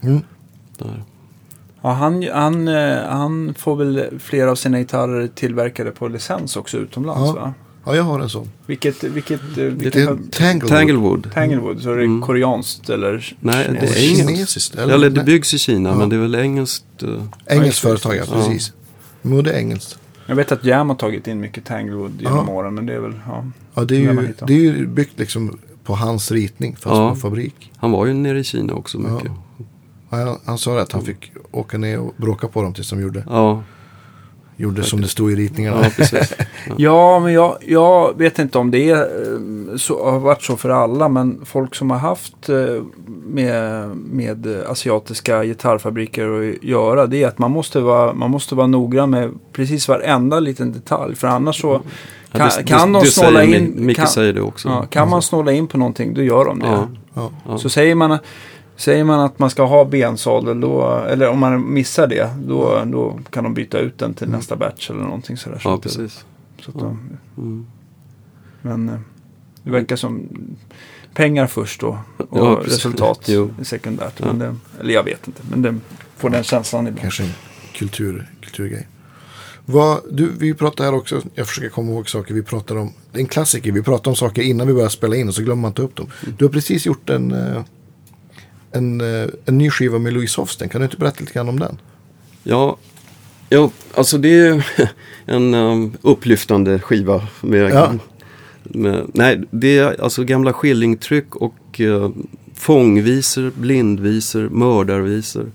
Mm. Där. Ja, han, han, eh, han får väl flera av sina gitarrer tillverkade på licens också utomlands Ja. va? Ja, jag har en sån. Vilket, vilket, eh, Det vilket är Tanglewood. Tanglewood. Tanglewood, så är det Mm. koreanskt eller Nej, det är engelskt. Kinesiskt. Eller det nej, byggs i Kina, Ja. men det är väl engelskt. eh, Engelskt Ja, företag, ja. Ja. Precis. Men det är engelskt. Jag vet att Jam har tagit in mycket Tanglewood genom Ja. åren, men det är väl, ja. Ja, det är ju, det är ju byggt liksom på hans ritning, fast Ja. på fabrik. Han var ju nere i Kina också mycket. Ja, han, han sa att han fick åka ner och bråka på dem tills de gjorde, Ja, gjorde som det stod i ritningarna. ja precis. [LAUGHS] Ja, men jag, jag vet inte om det är, eh, så, har varit så för alla, men folk som har haft eh, med, med asiatiska gitarrfabriker att göra, det är att man måste vara, man måste vara noggrann med precis varenda liten detalj. För annars så Ja, kan, det- kan det, de snåla in. Mi- Micke kan, säger det också. ja, kan man snåla in på någonting, då gör de det. Ja, Ja. ja. Så säger man, säger man att man ska ha bensadel, då, eller om man missar det, då, då kan de byta ut den till nästa batch eller någonting sådär. Så ja att det- precis. Så att de, Mm. men eh, det verkar som pengar först då och Ja, precis. resultat Jo. är sekundärt. Ja. Men det, eller jag vet inte, men det får den känslan ibland. Kanske en kultur, kulturgrej. Vad, du, vi pratar här också, jag försöker komma ihåg saker vi pratar om. Det är en klassiker, vi pratar om saker innan vi börjar spela in och så glömmer man ta upp dem. Du har precis gjort en, eh, en, eh, en ny skiva med Louise Hofsten. Kan du inte berätta lite grann om den? Ja, ja, alltså det är [LAUGHS] en um, upplyftande skiva. Med, Ja. med, nej, det är alltså gamla skillingtryck och uh, fångvisor, blindvisor, mördarvisor.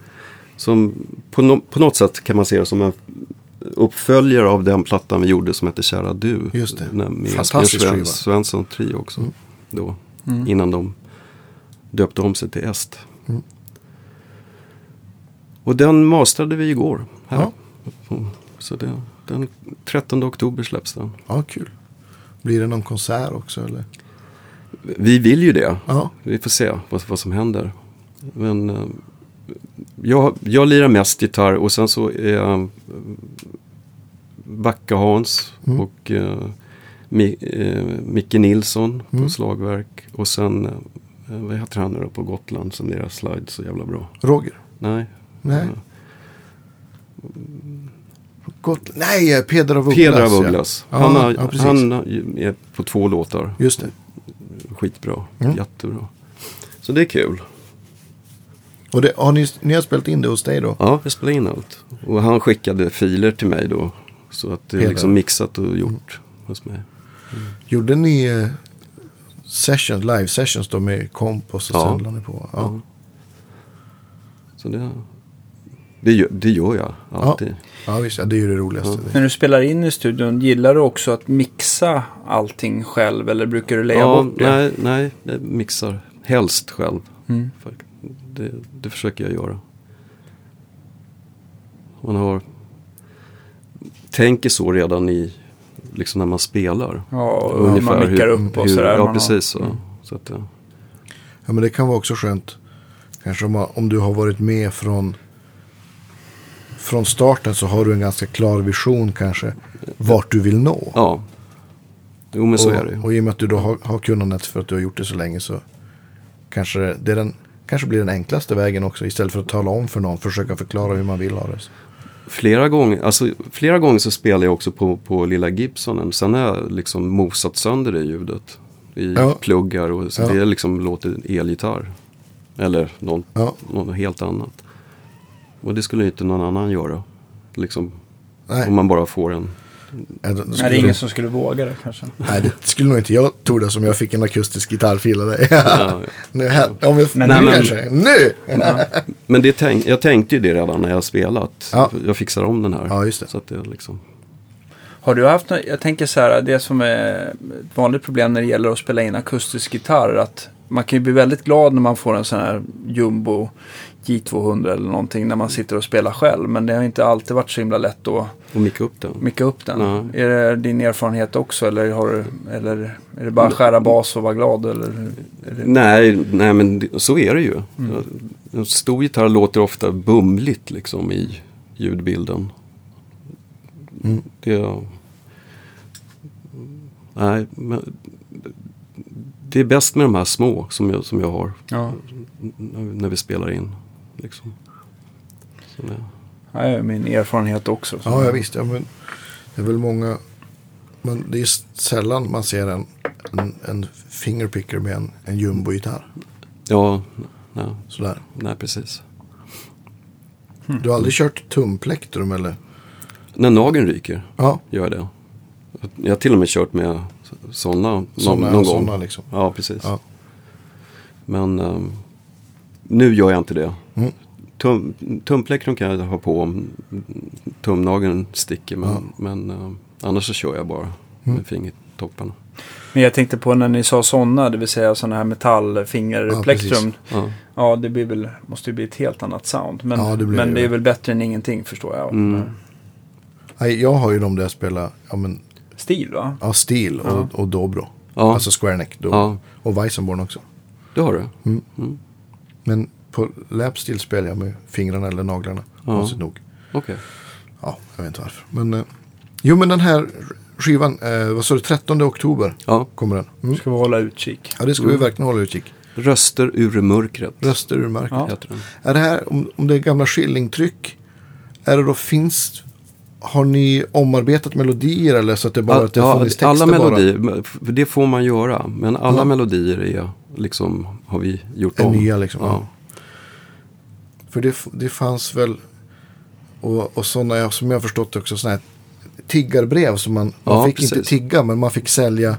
Som på, no, på något sätt kan man se det som en uppföljare av den plattan vi gjorde som heter Kära du. Just det. Med, Fantastisk Sven, skiva. Svensson Trio också. Mm. Då, Mm. Innan de döpte om sig till Est. Mm. Och den mastrade vi igår. Här. Ja. Så det, den 13 oktober släpps den. Ja, kul. Blir det någon konsert också eller? Vi vill ju det. Ja, Vi får se vad, vad som händer. Men eh, jag, jag lirar mest gitarr och sen så är jag Backa Hans Mm. och eh, Mi, eh, Micke Nilsson på Mm. slagverk. Och sen, eh, vad heter han nu då på Gotland som lirar slide så jävla bra? Roger? Nej. Nej. Eh, Gott. Nej, eh, Peder av Ugglas. Peder av. Ugglas. Ja, han, har, ja, han är på två låtar. Just det. Skitbra. Mm. Jättebra. Så det är kul. Och det, har ni, ni har spelat in det hos dig då? Ja, jag spelade in allt. Och han skickade filer till mig då. Så att det är liksom mixat och gjort hos mig. Gjorde ni eh, sessions, live sessions då med komp och så Ja. sände ni på? Ja. Ja. Så det, det, gör, det gör jag alltid. ja, visst. Ja, det är ju det roligaste. Ja. När du spelar in i studion, gillar du också att mixa allting själv eller brukar du lägga Ja, bort det? nej, nej, jag mixar helst själv. Mm. Det, det försöker jag göra. Man har tänker så redan i, liksom när man spelar. Ja, och man mickar upp och hur- sådär. Ja, precis så. Mm. så att, ja. Ja, men det kan vara också skönt. Kanske om, om du har varit med från, från starten så har du en ganska klar vision kanske. Vart du vill nå. ja. Jo, men så är det ju. och, och i och med att du då har, har kunnandet för att du har gjort det så länge så kanske det är den, kanske blir den enklaste vägen också. Istället för att tala om för någon, försöka förklara hur man vill ha det. Flera gånger, alltså, flera gånger så spelar jag också på, på lilla Gibsonen. Sen har jag liksom mosat sönder det ljudet. I Ja. pluggar och så Ja. det liksom låter elgitarr. Eller någon, Ja. något helt annat. Och det skulle ju inte någon annan göra. Liksom, Nej, om man bara får en. Nej, det är ingen du- som skulle våga det kanske. Nej, det skulle nog inte jag tro det som jag fick en akustisk gitarrfil av dig. [LAUGHS] Nu, här, Men- nu Nej, men- kanske. Nu! men det tänk, jag tänkte ju det redan när jag spelat. Ja. Jag fixar om den här. Ja, just det. Så att det liksom. Har du haft, nå- jag tänker så här, det som är ett vanligt problem när det gäller att spela in akustisk gitarr, att man kan ju bli väldigt glad när man får en sån här jumbo J200 eller någonting när man sitter och spelar själv. Men det har inte alltid varit så himla lätt att Och micka upp den. micka upp den. Nej. Är det din erfarenhet också eller, har du, eller är det bara skära bas och vara glad? Eller, det, Nej, nej men så är det ju. Mm. En stor gitarr låter ofta bumligt liksom i ljudbilden. Mm. Det, nej, men det är bäst med de här små som jag, som jag har ja, när vi spelar in. Liksom. Så det, det är min erfarenhet också. Så. Ja, ja visst. Ja, men det är väl många, Men det är sällan man ser en, en, en fingerpicker med en, en jumbo-gitarr. Ja, nej, Sådär. nej precis. Du har aldrig kört tumplektrum eller? När nageln ryker Ja, gör jag det. Jag har till och med kört med sådana någon, någon gång. liksom. Ja, precis. Ja. Men ehm, nu gör jag inte det. Mm. Tum, tumplektrum kan jag ha på om tumnageln sticker. Men, Ja. men ehm, annars så kör jag bara Mm. med fingertopparna. Men jag tänkte på när ni sa sådana, det vill säga sådana här metallfingerplektrum. Ja, Ja. Ja, det blir väl, måste ju bli ett helt annat sound. Men, Ja, det men det det är ju. väl bättre än ingenting förstår jag. Mm. Nej, jag har ju de där jag spelar, ja men, Stil va? ja, Steel och, Ja. och Dobro. Ja. Alltså Square Neck. Ja. Och Weissenborn också. Det har du? Mm. Mm. Men på lapsteel spelar jag med fingrarna eller naglarna. Ja. Konstigt nog. Okej. Ja, jag vet inte varför. Men, eh, jo men den här skivan, eh, vad sa du, 13 oktober Ja. kommer den. Mm. Ska vi hålla utkik. Ja, det ska vi verkligen hålla utkik. Röster ur mörkret. Röster ur mörkret. Ja. Heter den. Är det här, om, om det är gamla skillingtryck, är det då finns, har ni omarbetat melodier eller så att det bara All, att det ja, funnits texter alla bara? melodier, för det får man göra. Men alla Ja. melodier är liksom, har vi gjort Är om. nya liksom, Ja. För det, det fanns väl, och, och sådana, som jag har förstått också, sådana här tiggarbrev som man, man Ja, fick inte precis. tigga men man fick sälja,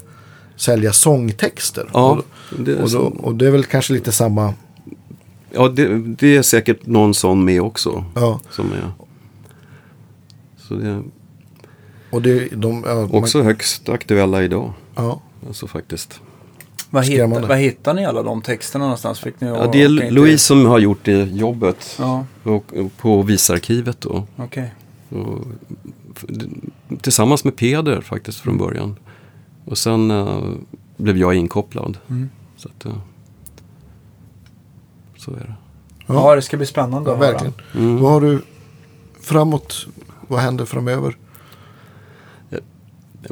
sälja sångtexter. Ja, och, det, och, då, och det är väl kanske lite samma, ja det, det är säkert någon sån med också. ja. Som är, så det Och det, de, ja, också högst aktuella idag. Man, ja, Alltså faktiskt. Vad hittar, vad hittar ni alla de texterna någonstans? Fick ni Ja, det är Louise som har gjort det jobbet. Ja, Och, och på visarkivet då. okej. Och, tillsammans med Peder faktiskt från början. Och sen eh, blev jag inkopplad. Mm. Så, att, eh, så är det. Ja. Ja. det ska bli spännande ja, att höra. verkligen. Mm. Vad har du framåt, vad händer framöver?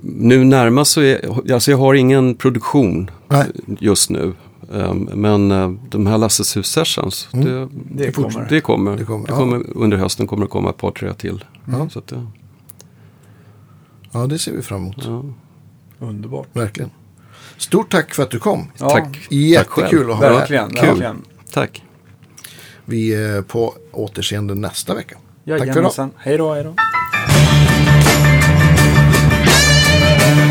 Nu närmast så är, alltså jag har ingen produktion Nej. just nu. Eh, Men eh, de här Lasses hus sessions, Mm. det, Det fortsätter. kommer. det kommer. Det Det kommer, kommer, ja. under hösten kommer det komma ett par, tre till. Ja. Så att, eh, Ja, det ser vi fram emot. ja. Underbart. Verkligen. Stort tack för att du kom. Ja, Tack. Jättekul att ha dig här. Verkligen. Tack. Vi är på återseende nästa vecka. Tack för idag. Hej då, hej då. Thank you.